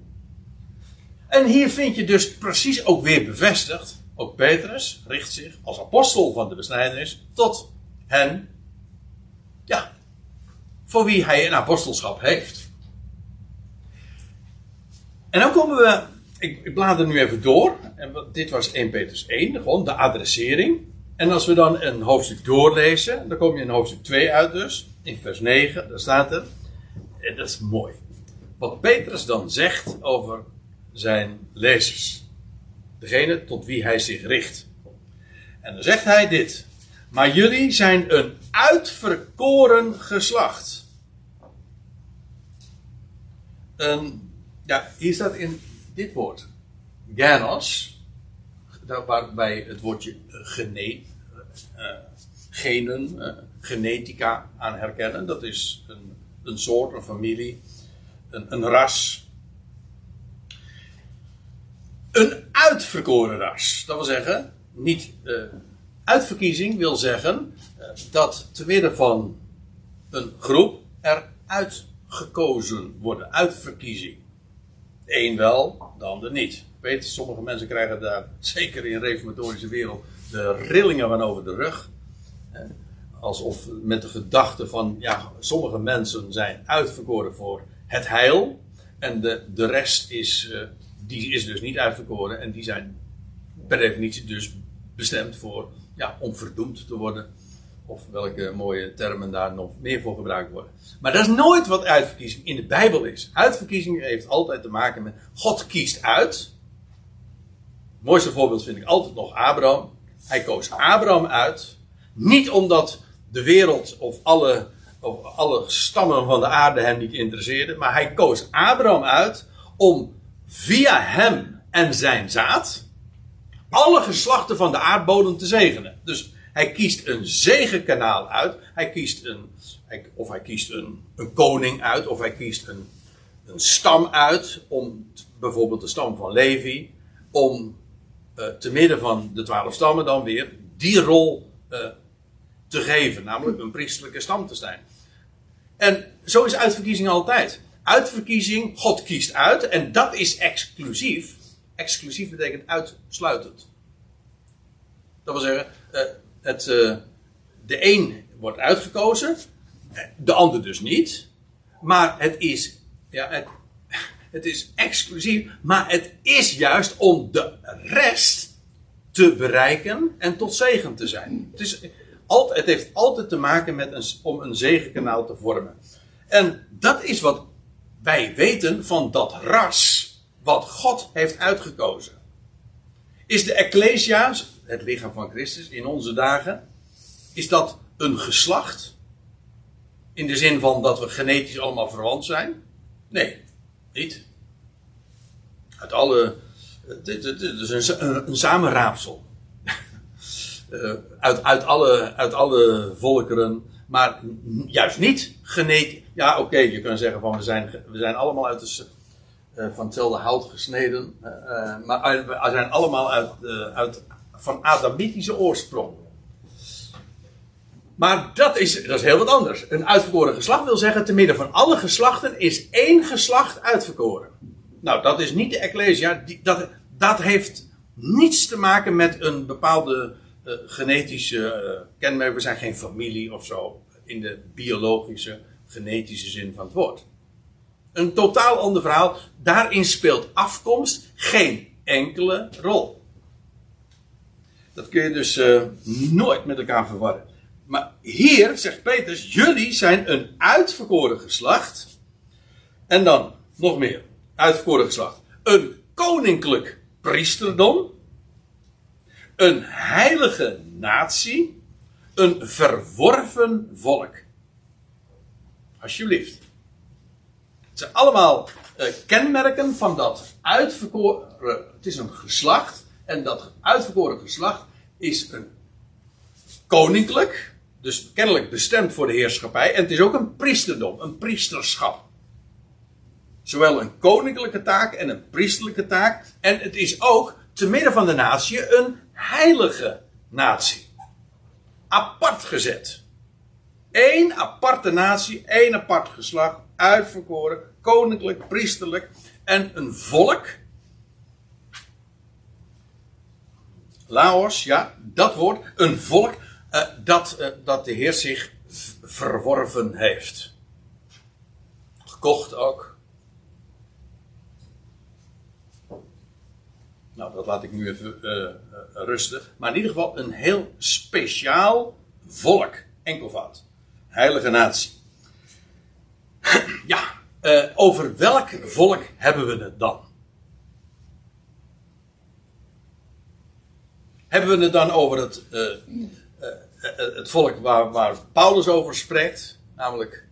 En hier vind je dus precies ook weer bevestigd. Ook Petrus richt zich als apostel van de besnijdenis tot hen. Ja, voor wie hij een apostelschap heeft. En dan komen we. Ik, ik blader nu even door. En dit was 1 Petrus 1, gewoon de adressering. En als we dan een hoofdstuk doorlezen, dan kom je in hoofdstuk 2 uit dus in vers 9, daar staat er, en dat is mooi, wat Petrus dan zegt over zijn lezers. Degene tot wie hij zich richt. En dan zegt hij dit. Maar jullie zijn een uitverkoren geslacht. Ja, hier staat in dit woord. Ganos. Waarbij het woordje gene, uh, genen, uh, genetica aan herkennen. Dat is een, een soort, een familie, een, een ras. Een uitverkoren ras. Dat wil zeggen, niet uitverkiezing wil zeggen dat te midden van een groep er uitgekozen worden. Uitverkiezing. De een wel, de ander niet. Weet, sommige mensen krijgen daar, zeker in de reformatorische wereld, de rillingen van over de rug alsof met de gedachte van, ja, sommige mensen zijn uitverkoren voor het heil. En de, de rest is, uh, die is dus niet uitverkoren. En die zijn per definitie dus bestemd voor, ja, om verdoemd te worden. Of welke mooie termen daar nog meer voor gebruikt worden. Maar dat is nooit wat uitverkiezing in de Bijbel is. Uitverkiezing heeft altijd te maken met God kiest uit. Het mooiste voorbeeld vind ik altijd nog Abraham. Hij koos Abraham uit. Niet omdat de wereld of alle, of alle stammen van de aarde hem niet interesseerden. Maar hij koos Abraham uit om via hem en zijn zaad alle geslachten van de aardbodem te zegenen. Dus hij kiest een zegenkanaal uit. Hij kiest een, of hij kiest een, een koning uit, of hij kiest een, een stam uit, om bijvoorbeeld de stam van Levi, om uh, te midden van de twaalf stammen dan weer die rol uh, te geven, namelijk een priesterlijke stam te zijn. En zo is uitverkiezing altijd. Uitverkiezing, God kiest uit en dat is exclusief. Exclusief betekent uitsluitend. Dat wil zeggen, uh, het, uh, de een wordt uitgekozen, de ander dus niet. Maar het is, ja, het, het is exclusief, maar het is juist om de rest te bereiken en tot zegen te zijn. Het, is, altijd, het heeft altijd te maken met een, om een zegenkanaal te vormen. En dat is wat wij weten van dat ras wat God heeft uitgekozen. Is de Ecclesia, het lichaam van Christus in onze dagen, is dat een geslacht? In de zin van dat we genetisch allemaal verwant zijn? Nee, niet. Uit alle. Het is een, een samenraapsel. Eh, uit, uit, alle, uit alle volkeren. Maar juist niet genetisch. Ja, oké, je kan zeggen van we zijn, we zijn allemaal uit de, van hetzelfde hout gesneden. Maar we zijn allemaal uit, uit, van Adamitische oorsprong. Maar dat is, dat is heel wat anders. Een uitverkoren geslacht wil zeggen, te midden van alle geslachten is één geslacht uitverkoren. Nou, dat is niet de Ecclesia. Die, dat, dat heeft niets te maken met een bepaalde uh, genetische uh, kenmerk. We zijn geen familie of zo. In de biologische, genetische zin van het woord. Een totaal ander verhaal. Daarin speelt afkomst geen enkele rol. Dat kun je dus uh, nooit met elkaar verwarren. Maar hier zegt Petrus: jullie zijn een uitverkoren geslacht. En dan nog meer: uitverkoren geslacht. Een koninklijk priesterdom. Een heilige natie. Een verworven volk. Alsjeblieft. Het zijn allemaal uh, kenmerken van dat uitverkoren. Het is een geslacht. En dat uitverkoren geslacht is een koninklijk. Dus kennelijk bestemd voor de heerschappij. En het is ook een priesterdom, een priesterschap. Zowel een koninklijke taak en een priesterlijke taak. En het is ook, te midden van de natie, een heilige natie. Apart gezet. Eén aparte natie, één apart geslacht, uitverkoren, koninklijk, priesterlijk. En een volk. Laos, ja, dat woord. Een volk uh, dat, uh, dat de Heer zich verworven heeft. Gekocht ook. Nou, dat laat ik nu even uh, rusten. Maar in ieder geval een heel speciaal volk. Enkelvoud. Heilige natie. ja, over welk volk hebben we het dan? Hebben we het dan over het uh, het volk waar, waar, Paulus over spreekt, namelijk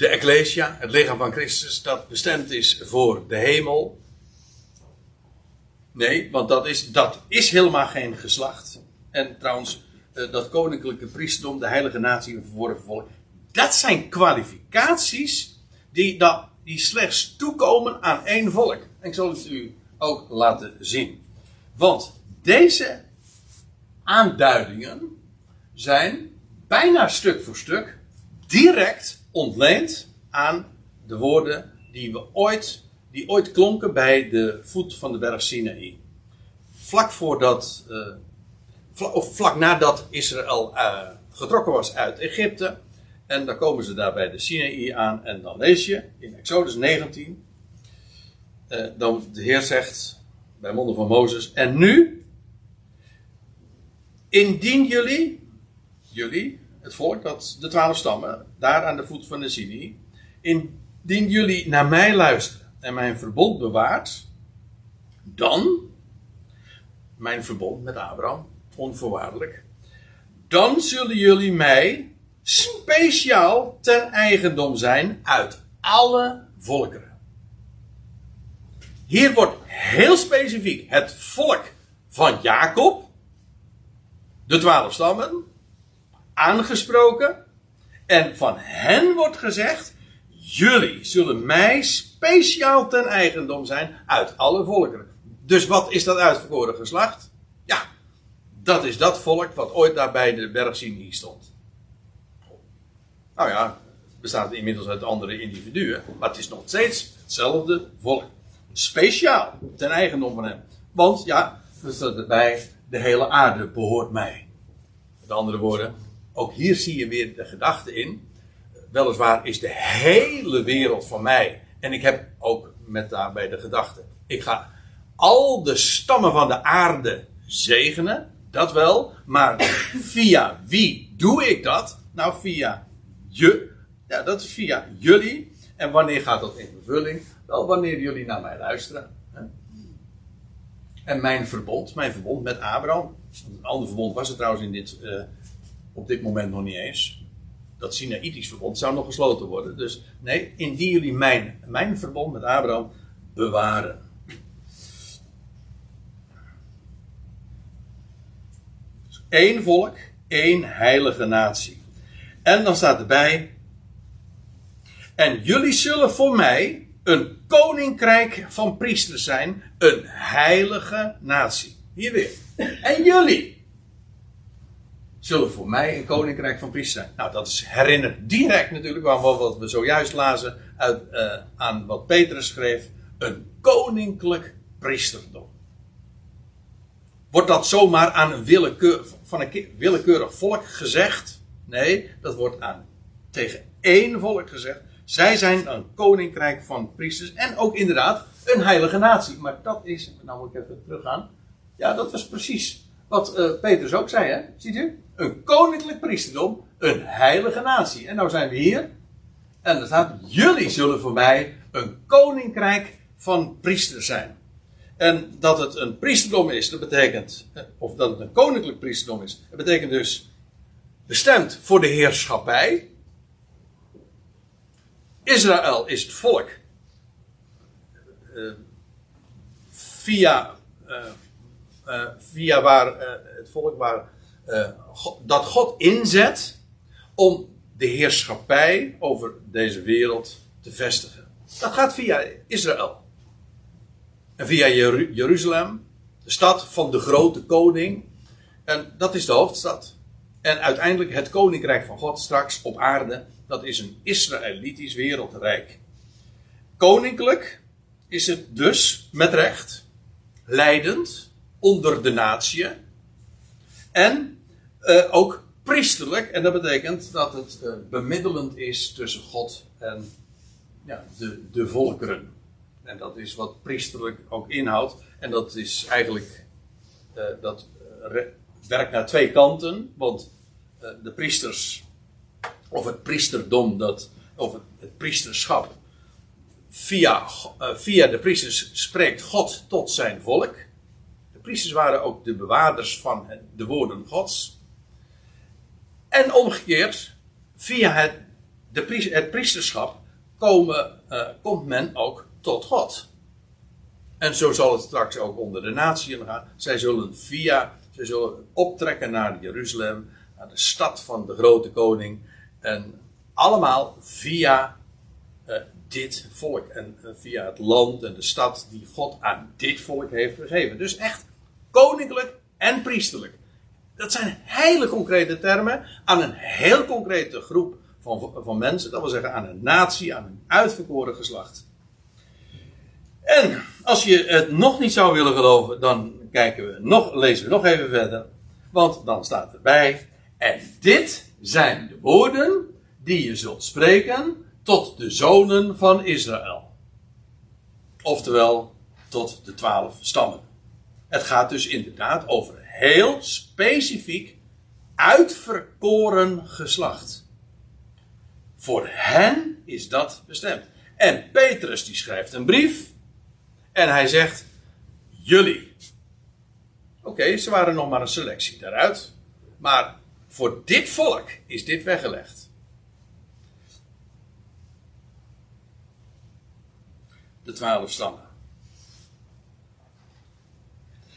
de Ecclesia, het lichaam van Christus, dat bestemd is voor de hemel. Nee, want dat is, dat is helemaal geen geslacht. En trouwens, dat koninklijke priesterdom, de heilige natie, een verworven volk, dat zijn kwalificaties die, dat, die slechts toekomen aan één volk. En ik zal het u ook laten zien. Want deze aanduidingen zijn bijna stuk voor stuk direct ontleend aan de woorden die we ooit, die ooit klonken bij de voet van de berg Sinaï. Vlak voordat, uh, of vlak nadat Israël uh, getrokken was uit Egypte. En dan komen ze daar bij de Sinaï aan. En dan lees je in Exodus 19. Uh, dan de Heer zegt bij monden van Mozes. En nu, Indien jullie, jullie, het volk, dat de twaalf stammen, daar aan de voet van de Sinai, indien jullie naar mij luisteren en mijn verbond bewaart, dan, mijn verbond met Abraham, onvoorwaardelijk, dan zullen jullie mij speciaal ten eigendom zijn uit alle volkeren. Hier wordt heel specifiek het volk van Jacob, de twaalf stammen, aangesproken. En van hen wordt gezegd: Jullie zullen mij speciaal ten eigendom zijn uit alle volkeren. Dus wat is dat uitverkoren geslacht? Ja, dat is dat volk wat ooit daar bij de berg Sinai stond. Nou ja, bestaat inmiddels uit andere individuen, maar het is nog steeds hetzelfde volk. Speciaal ten eigendom van hem. Want ja, er staat erbij, de hele aarde behoort mij. Met andere woorden, ook hier zie je weer de gedachte in. Weliswaar is de hele wereld van mij. En ik heb ook met daarbij de gedachte. Ik ga al de stammen van de aarde zegenen. Dat wel. Maar via wie doe ik dat? Nou, via je. Ja, dat is via jullie. En wanneer gaat dat in vervulling? Wel, wanneer jullie naar mij luisteren. En mijn verbond, mijn verbond met Abraham. Een ander verbond was het trouwens in dit, uh, op dit moment nog niet eens. Dat Sinaïtisch verbond zou nog gesloten worden. Dus nee, indien jullie mijn, mijn verbond met Abraham bewaren. Eén volk, één heilige natie. En dan staat erbij. En jullie zullen voor mij een koninkrijk van priesters zijn, een heilige natie. Hier weer. En jullie zullen voor mij een koninkrijk van priesters zijn. Nou, dat is herinnerd direct natuurlijk aan wat we zojuist lazen uit, uh, aan wat Petrus schreef. Een koninklijk priesterdom. Wordt dat zomaar aan een willekeur, van een willekeurig volk gezegd? Nee, dat wordt aan tegen één volk gezegd. Zij zijn een koninkrijk van priesters en ook inderdaad een heilige natie. Maar dat is, nou moet ik even teruggaan. Ja, dat was precies wat uh, Petrus ook zei, hè? Ziet u? Een koninklijk priesterdom, een heilige natie. En nou zijn we hier. En er staat, jullie zullen voor mij een koninkrijk van priesters zijn. En dat het een priesterdom is, dat betekent, eh, of dat het een koninklijk priesterdom is, dat betekent dus bestemd voor de heerschappij. Israël is het volk. Uh, via, uh, uh, via waar het volk waar God, dat God inzet om de heerschappij over deze wereld te vestigen. Dat gaat via Israël. En via Jer Jeruzalem, de stad van de grote koning. En dat is de hoofdstad. En uiteindelijk het koninkrijk van God straks op aarde dat is een Israëlitisch wereldrijk. Koninklijk is het dus met recht, leidend onder de natie en uh, ook priesterlijk. En dat betekent dat het uh, bemiddelend is tussen God en ja, de, de volkeren. En dat is wat priesterlijk ook inhoudt. En dat is eigenlijk, uh, dat werkt naar twee kanten. Want de priesters of het priesterdom, dat, of het, priesterschap, via, uh, via de priesters spreekt God tot zijn volk. De priesters waren ook de bewaarders van de woorden Gods. En omgekeerd, via het, de het priesterschap komen, uh, komt men ook tot God. En zo zal het straks ook onder de natieën gaan. Zij zullen via, zij zullen optrekken naar Jeruzalem, naar de stad van de grote koning. En allemaal via uh, dit volk en uh, via het land en de stad die God aan dit volk heeft gegeven. Dus echt koninklijk en priesterlijk. Dat zijn hele concrete termen aan een heel concrete groep van, van mensen. Dat wil zeggen aan een natie, aan een uitverkoren geslacht. En als je het nog niet zou willen geloven, dan kijken we nog, lezen we nog even verder. Want dan staat erbij. En dit zijn de woorden die je zult spreken tot de zonen van Israël. Oftewel, tot de twaalf stammen. Het gaat dus inderdaad over heel specifiek uitverkoren geslacht. Voor hen is dat bestemd. En Petrus die schrijft een brief en hij zegt: Jullie. Oké, ze waren nog maar een selectie daaruit. Maar voor dit volk is dit weggelegd. De twaalf stammen.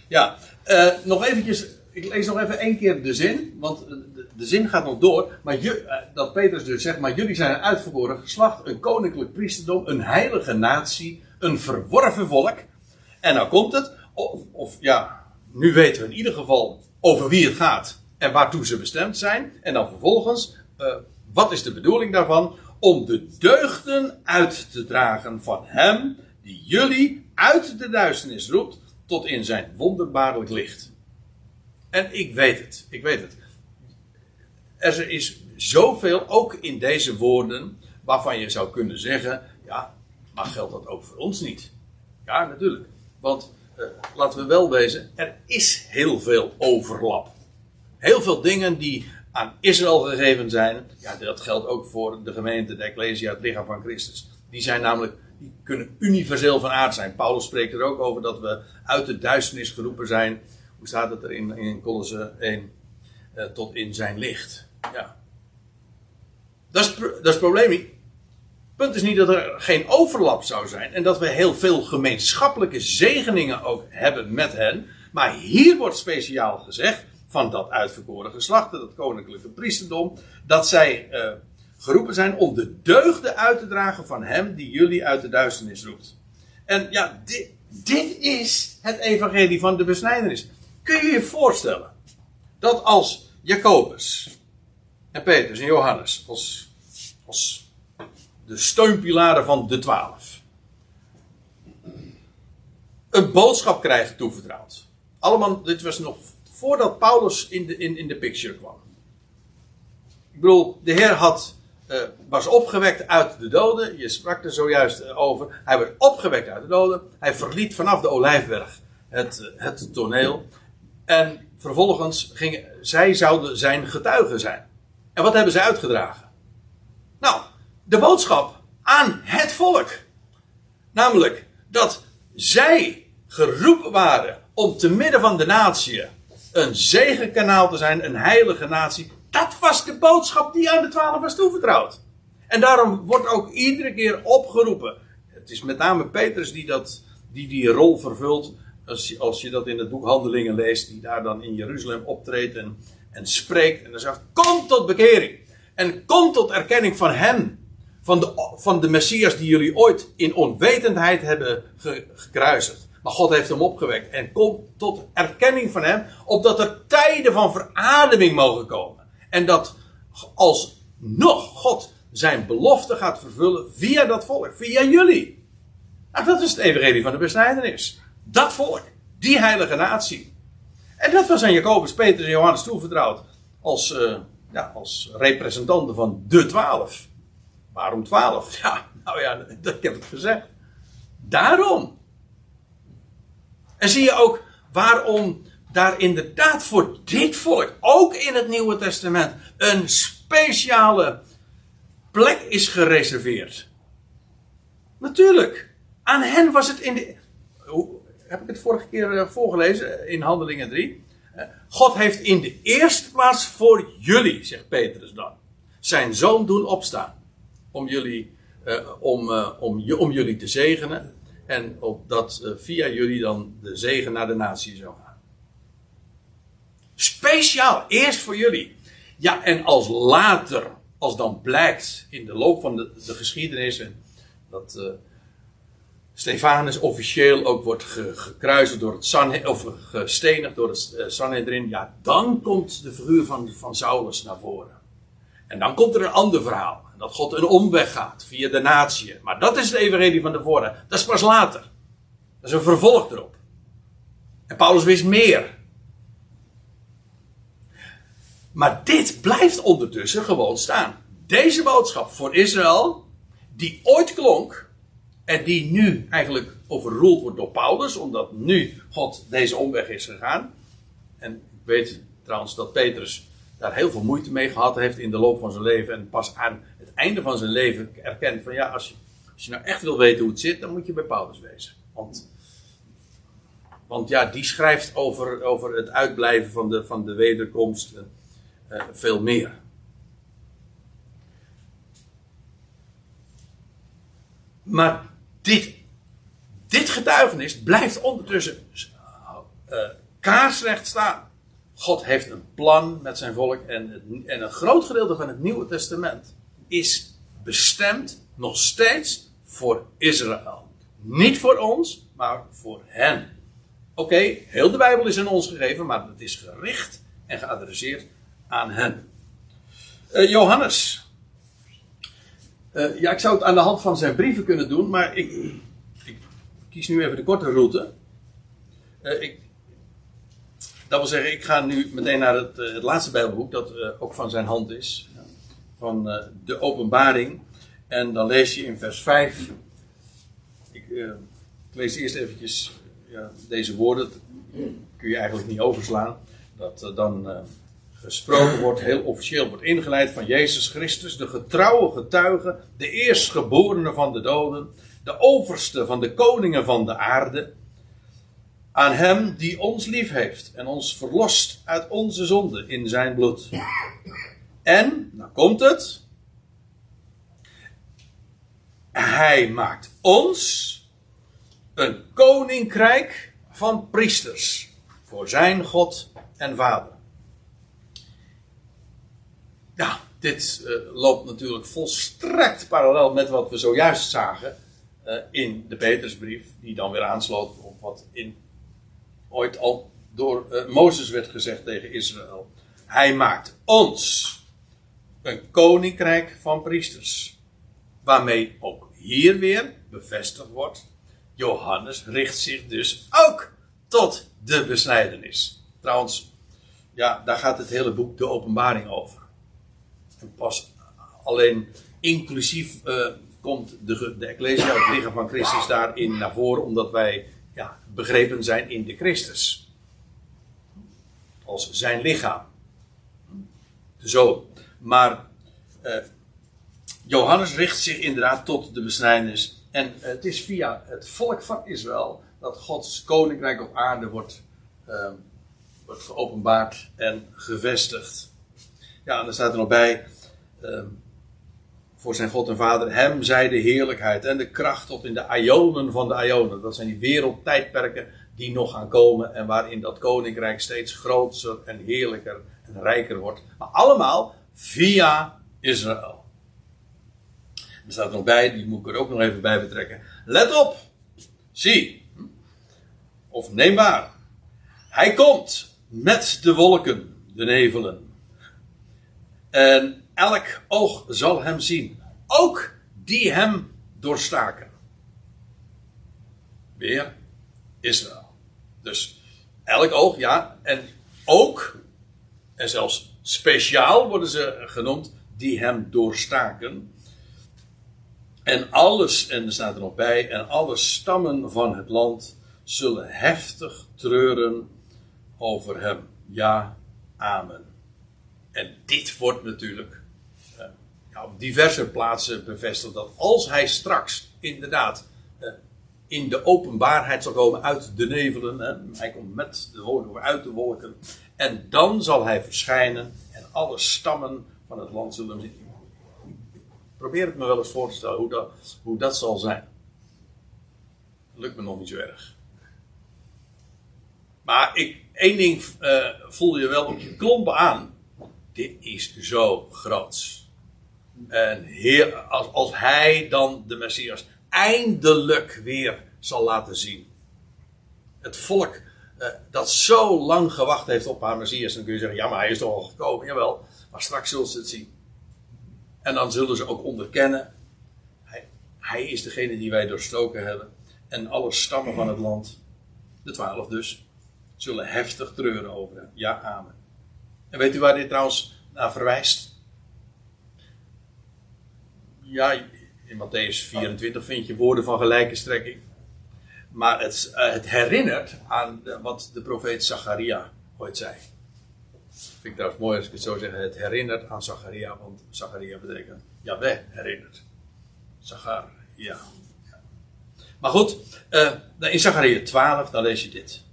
Ja, uh, nog eventjes. Ik lees nog even één keer de zin, want de, de zin gaat nog door. Maar je, uh, dat Petrus dus zegt, maar jullie zijn een uitverkoren geslacht, een koninklijk priesterdom, een heilige natie, een verworven volk. En nou komt het, of, of ja, nu weten we in ieder geval over wie het gaat en waartoe ze bestemd zijn. En dan vervolgens, uh, wat is de bedoeling daarvan? Om de deugden uit te dragen van Hem die jullie uit de duisternis roept tot in zijn wonderbaarlijk licht. En ik weet het, ik weet het. Er is zoveel, ook in deze woorden, waarvan je zou kunnen zeggen, ja, maar geldt dat ook voor ons niet? Ja, natuurlijk. Want uh, laten we wel wezen, er is heel veel overlap. Heel veel dingen die aan Israël gegeven zijn, ja, dat geldt ook voor de gemeente, de Ecclesia, het lichaam van Christus. Die zijn namelijk, die kunnen universeel van aard zijn. Paulus spreekt er ook over dat we uit de duisternis geroepen zijn. Hoe staat het er in, in Colosse 1? Uh, tot in zijn licht. Ja. Dat is, dat is het probleem niet. Punt is niet dat er geen overlap zou zijn en dat we heel veel gemeenschappelijke zegeningen ook hebben met hen. Maar hier wordt speciaal gezegd van dat uitverkoren geslacht, dat koninklijke priesterdom, dat zij uh, geroepen zijn om de deugden uit te dragen van hem die jullie uit de duisternis roept. En ja, dit, dit is het evangelie van de besnijdenis. Kun je je voorstellen dat als Jacobus en Petrus en Johannes als de steunpilaren van de twaalf een boodschap krijgen toevertrouwd. Allemaal, dit was nog voordat Paulus in de, in, in de picture kwam. Ik bedoel, de Heer had, uh, was opgewekt uit de doden. Je sprak er zojuist uh, over. Hij werd opgewekt uit de doden. Hij verliet vanaf de olijfberg het, uh, het toneel. En vervolgens gingen, zij zouden zijn getuigen zijn. En wat hebben zij uitgedragen? Nou, de boodschap aan het volk. Namelijk dat zij geroepen waren om te midden van de natie een zegenkanaal te zijn, een heilige natie. Dat was de boodschap die aan de twaalf was toevertrouwd. En daarom wordt ook iedere keer opgeroepen. Het is met name Petrus die dat, die, die rol vervult. Als je, als je dat in het boek Handelingen leest, die daar dan in Jeruzalem optreedt en, en spreekt. En dan zegt: Kom tot bekering. En kom tot erkenning van Hem. Van de, van de Messias die jullie ooit in onwetendheid hebben ge, gekruisigd. Maar God heeft hem opgewekt en komt tot erkenning van hem, opdat er tijden van verademing mogen komen. En dat als nog God zijn belofte gaat vervullen via dat volk, via jullie. Nou, dat is het evangelie van de besnijdenis. Dat volk, die heilige natie. En dat was aan Jacobus, Peter en Johannes toevertrouwd als, uh, ja, als representanten van de twaalf. Waarom twaalf? Ja, nou ja, ik heb het gezegd. Daarom. En zie je ook waarom daar inderdaad voor dit volk, ook in het Nieuwe Testament, een speciale plek is gereserveerd. Natuurlijk. Aan hen was het in de. Heb ik het vorige keer eh, voorgelezen in Handelingen 3? Eh, God heeft in de eerste plaats voor jullie, zegt Petrus dan, zijn zoon doen opstaan. Om jullie, uh, om, uh, om, om jullie te zegenen. En opdat uh, via jullie dan de zegen naar de natie zou gaan. Speciaal, eerst voor jullie. Ja, en als later, als dan blijkt in de loop van de, de geschiedenis, dat uh, Stefanus officieel ook wordt ge, gekruisigd door het Sanhedrin, of gestenigd door het uh, Sanhedrin, ja, dan komt de figuur van, van Saulus naar voren. En dan komt er een ander verhaal dat God een omweg gaat via de natie. Maar dat is het evangelie van de voren. Dat is pas later. Dat is een vervolg erop. En Paulus wist meer. Maar dit blijft ondertussen gewoon staan. Deze boodschap voor Israël, die ooit klonk en die nu eigenlijk overroeld wordt door Paulus, omdat nu God deze omweg is gegaan. En ik weet trouwens dat Petrus daar heel veel moeite mee gehad heeft in de loop van zijn leven en pas aan einde van zijn leven erkent van ja, als je, als je nou echt wil weten hoe het zit, dan moet je bij Paulus wezen. Want, want ja, die schrijft over, over het uitblijven van de, van de wederkomst uh, veel meer. Maar dit, dit getuigenis blijft ondertussen uh, kaarsrecht staan. God heeft een plan met zijn volk en, en een groot gedeelte van het Nieuwe Testament is bestemd nog steeds voor Israël. Niet voor ons, maar voor hen. Oké, heel de Bijbel is aan ons gegeven, maar het is gericht en geadresseerd aan hen. Uh, Johannes. Uh, ja, ik zou het aan de hand van zijn brieven kunnen doen, maar ik, ik kies nu even de korte route. Uh, ik, dat wil zeggen, ik ga nu meteen naar het laatste Bijbelboek, dat ook van zijn hand is. Van de openbaring. En dan lees je in vers 5. Ik, ik lees eerst eventjes ja, deze woorden. kun je eigenlijk niet overslaan. Dat dan gesproken wordt, heel officieel wordt ingeleid van Jezus Christus, de getrouwe getuige, de eerstgeborene van de doden, de overste van de koningen van de aarde. Aan hem die ons lief heeft en ons verlost uit onze zonde in zijn bloed. En, nou komt het, hij maakt ons een koninkrijk van priesters voor zijn God en Vader. Ja, dit uh, loopt natuurlijk volstrekt parallel met wat we zojuist zagen uh, in de Petersbrief, die dan weer aansloot op wat in, ooit al door uh, Mozes werd gezegd tegen Israël. Hij maakt ons een koninkrijk van priesters, waarmee ook hier weer bevestigd wordt. Johannes richt zich dus ook tot de besnijdenis. Trouwens, ja, daar gaat het hele boek de openbaring over pas alleen inclusief uh, komt de, de Ecclesia, het lichaam van Christus, daarin naar voren, omdat wij ja, begrepen zijn in de Christus. Als zijn lichaam. Zo. Maar uh, Johannes richt zich inderdaad tot de besnijdenis. En uh, het is via het volk van Israël dat Gods koninkrijk op aarde wordt, wordt geopenbaard en gevestigd. Ja, en er staat er nog bij. Ehm, voor zijn God en Vader. Hem zij de heerlijkheid en de kracht tot in de ionen van de ionen. Dat zijn die wereldtijdperken die nog gaan komen. En waarin dat koninkrijk steeds groter en heerlijker en rijker wordt. Maar allemaal via Israël. Er staat nog bij, die moet ik er ook nog even bij betrekken. Let op! Zie! Of neem waar. Hij komt met de wolken, de nevelen. En elk oog zal hem zien. Ook die hem doorstaken. Weer Israël. Dus elk oog, ja. En ook, en zelfs speciaal worden ze genoemd, die hem doorstaken. En alles, en er staat er nog bij, en alle stammen van het land zullen heftig treuren over hem. Ja, amen. En dit wordt natuurlijk uh, ja, op diverse plaatsen bevestigd dat als hij straks inderdaad uh, in de openbaarheid zal komen uit de nevelen, hij komt met de wolken uit de wolken, en dan zal hij verschijnen en alle stammen van het land zullen zien. Probeer het me wel eens voor te stellen hoe dat, hoe dat zal zijn. Lukt me nog niet zo erg. Maar ik, één ding uh, voel je wel op je klompen aan dit is zo groot. En als, als hij dan de Messias eindelijk weer zal laten zien. Het volk uh, dat zo lang gewacht heeft op haar Messias, dan kun je zeggen, ja maar hij is toch al gekomen, jawel. Maar straks zullen ze het zien. En dan zullen ze ook onderkennen, hij, hij is degene die wij doorstoken hebben. En alle stammen van het land, de twaalf dus, zullen heftig treuren over hem. Ja, amen. En weet u waar dit trouwens naar verwijst? Ja, in Matthäus 24 vind je woorden van gelijke strekking. Maar het, uh, het herinnert aan wat de profeet Zacharia ooit zei. Vind ik trouwens mooi als ik het zo zeg. Het herinnert aan Zacharia, want Zacharia betekent Jaweh herinnert. Zacharia. Ja. Maar goed, uh, in Zacharia 12, dan lees je dit.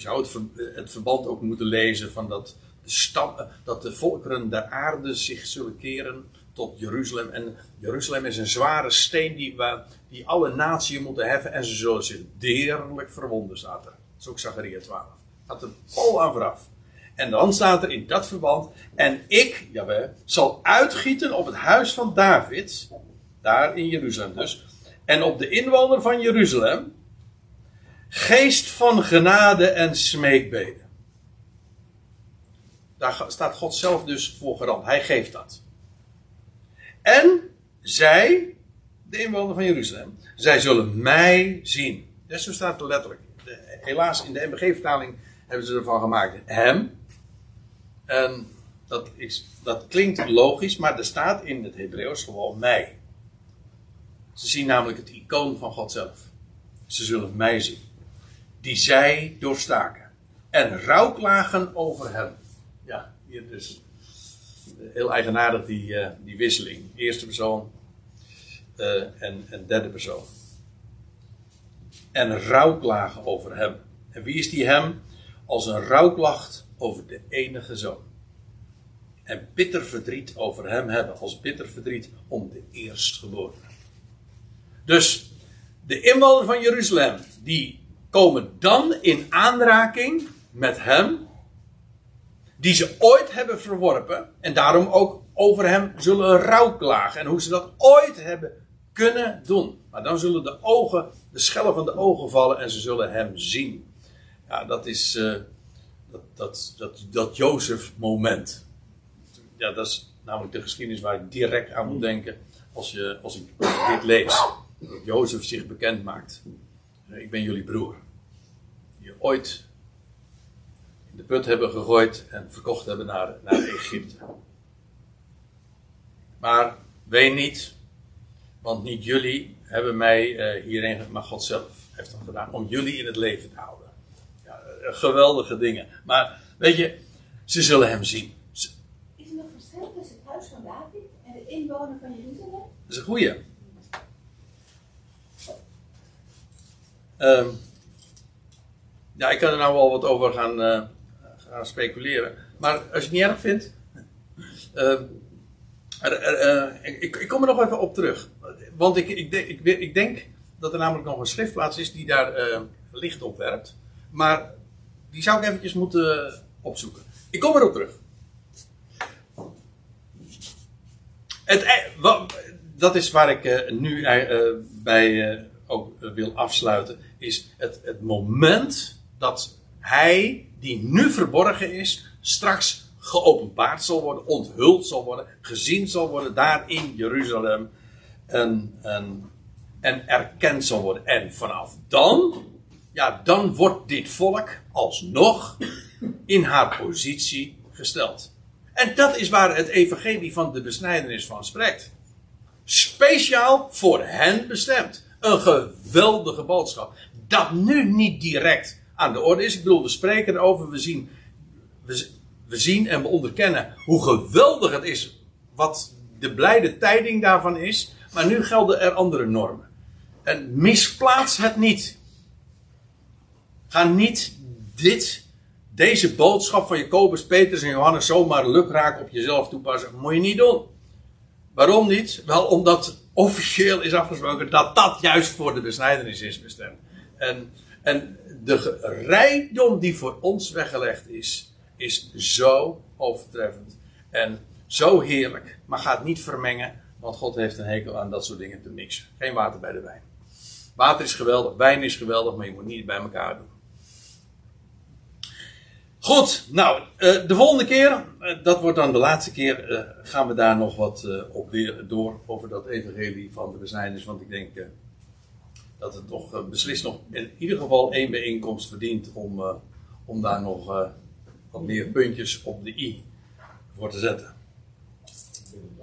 je zou het, het, verband ook moeten lezen van dat de, stam, dat de volkeren der aarde zich zullen keren tot Jeruzalem. En Jeruzalem is een zware steen die, we, die alle naties moeten heffen. En ze zullen zich deerlijk verwonden, staat er. Dat is ook Zachariah 12. Gaat er vol aan vooraf. En dan staat er in dat verband. En ik, jawel, zal uitgieten op het huis van David. Daar in Jeruzalem dus. En op de inwoner van Jeruzalem. Geest van genade en smeekbeden. Daar staat God zelf dus voor garant. Hij geeft dat. En zij, de inwoner van Jeruzalem, zij zullen mij zien. Dat zo staat het letterlijk. Helaas, in de MBG-vertaling hebben ze ervan gemaakt hem. En dat, is, dat klinkt logisch, maar er staat in het Hebreeuws gewoon mij. Ze zien namelijk het icoon van God zelf. Ze zullen mij zien. Die zij doorstaken. En rouwklagen over hem. Ja, hier dus. Heel eigenaardig die, uh, die wisseling. Eerste persoon uh, en, en derde persoon. En rouwklagen over hem. En wie is die hem? Als een rouwklacht over de enige zoon. En bitter verdriet over hem hebben. Als bitter verdriet om de eerstgeborene. Dus de inwoners van Jeruzalem, die komen dan in aanraking met hem, die ze ooit hebben verworpen, en daarom ook over hem zullen rouwklagen. En hoe ze dat ooit hebben kunnen doen. Maar dan zullen de ogen, de schellen van de ogen vallen en ze zullen hem zien. Ja, dat is uh, dat, dat, dat, dat Jozef-moment. Ja, dat is namelijk de geschiedenis waar ik direct aan moet denken als, je, als ik dit lees dat Jozef zich bekend maakt. Ik ben jullie broer. Die ooit de put hebben gegooid en verkocht hebben naar, naar Egypte. Maar weet niet, want niet jullie hebben mij uh, hierheen, maar God zelf heeft dat gedaan om jullie in het leven te houden. Ja, uh, geweldige dingen. Maar weet je, ze zullen hem zien. Is er nog verschil tussen het huis van David en de inwoner van Jeruzalem? Dat is een goeie. Um, ja, ik kan er nou wel wat over gaan, uh, gaan speculeren. Maar als je het niet erg vindt. Er, uh, ik, ik, kom er nog even op terug. Want ik, ik, ik, denk dat er namelijk nog een schriftplaats is die daar licht op werpt. Maar die zou ik eventjes moeten opzoeken. Ik kom erop terug. Het, dat is waar ik nu bij ook wil afsluiten is het, het moment dat hij, die nu verborgen is, straks geopenbaard zal worden, onthuld zal worden, gezien zal worden daar in Jeruzalem en, en, en erkend zal worden. En vanaf dan, ja, dan wordt dit volk alsnog in haar positie gesteld. En dat is waar het evangelie van de besnijdenis van spreekt. Speciaal voor hen bestemd. Een geweldige boodschap dat nu niet direct aan de orde is. Ik bedoel, we spreken erover, we zien, we, zien en we onderkennen hoe geweldig het is wat de blijde tijding daarvan is. Maar nu gelden er andere normen. En misplaats het niet. Ga niet dit, deze boodschap van Jacobus, Petrus en Johannes zomaar lukraak op jezelf toepassen. Moet je niet doen. Waarom niet? Wel omdat officieel is afgesproken dat dat juist voor de besnijdenis is bestemd. En, en de rijkdom die voor ons weggelegd is, is zo overtreffend. En zo heerlijk. Maar ga het niet vermengen, want God heeft een hekel aan dat soort dingen te mixen. Geen water bij de wijn. Water is geweldig, wijn is geweldig, maar je moet niet bij elkaar doen. Goed, nou, eh, de volgende keer, eh, dat wordt dan de laatste keer, eh, gaan we daar nog wat op weer door over dat evangelie van de besnijdenis. Want ik denk dat het toch uh, beslist nog in ieder geval één bijeenkomst verdient om, uh, om daar nog uh, wat meer puntjes op de i voor te zetten.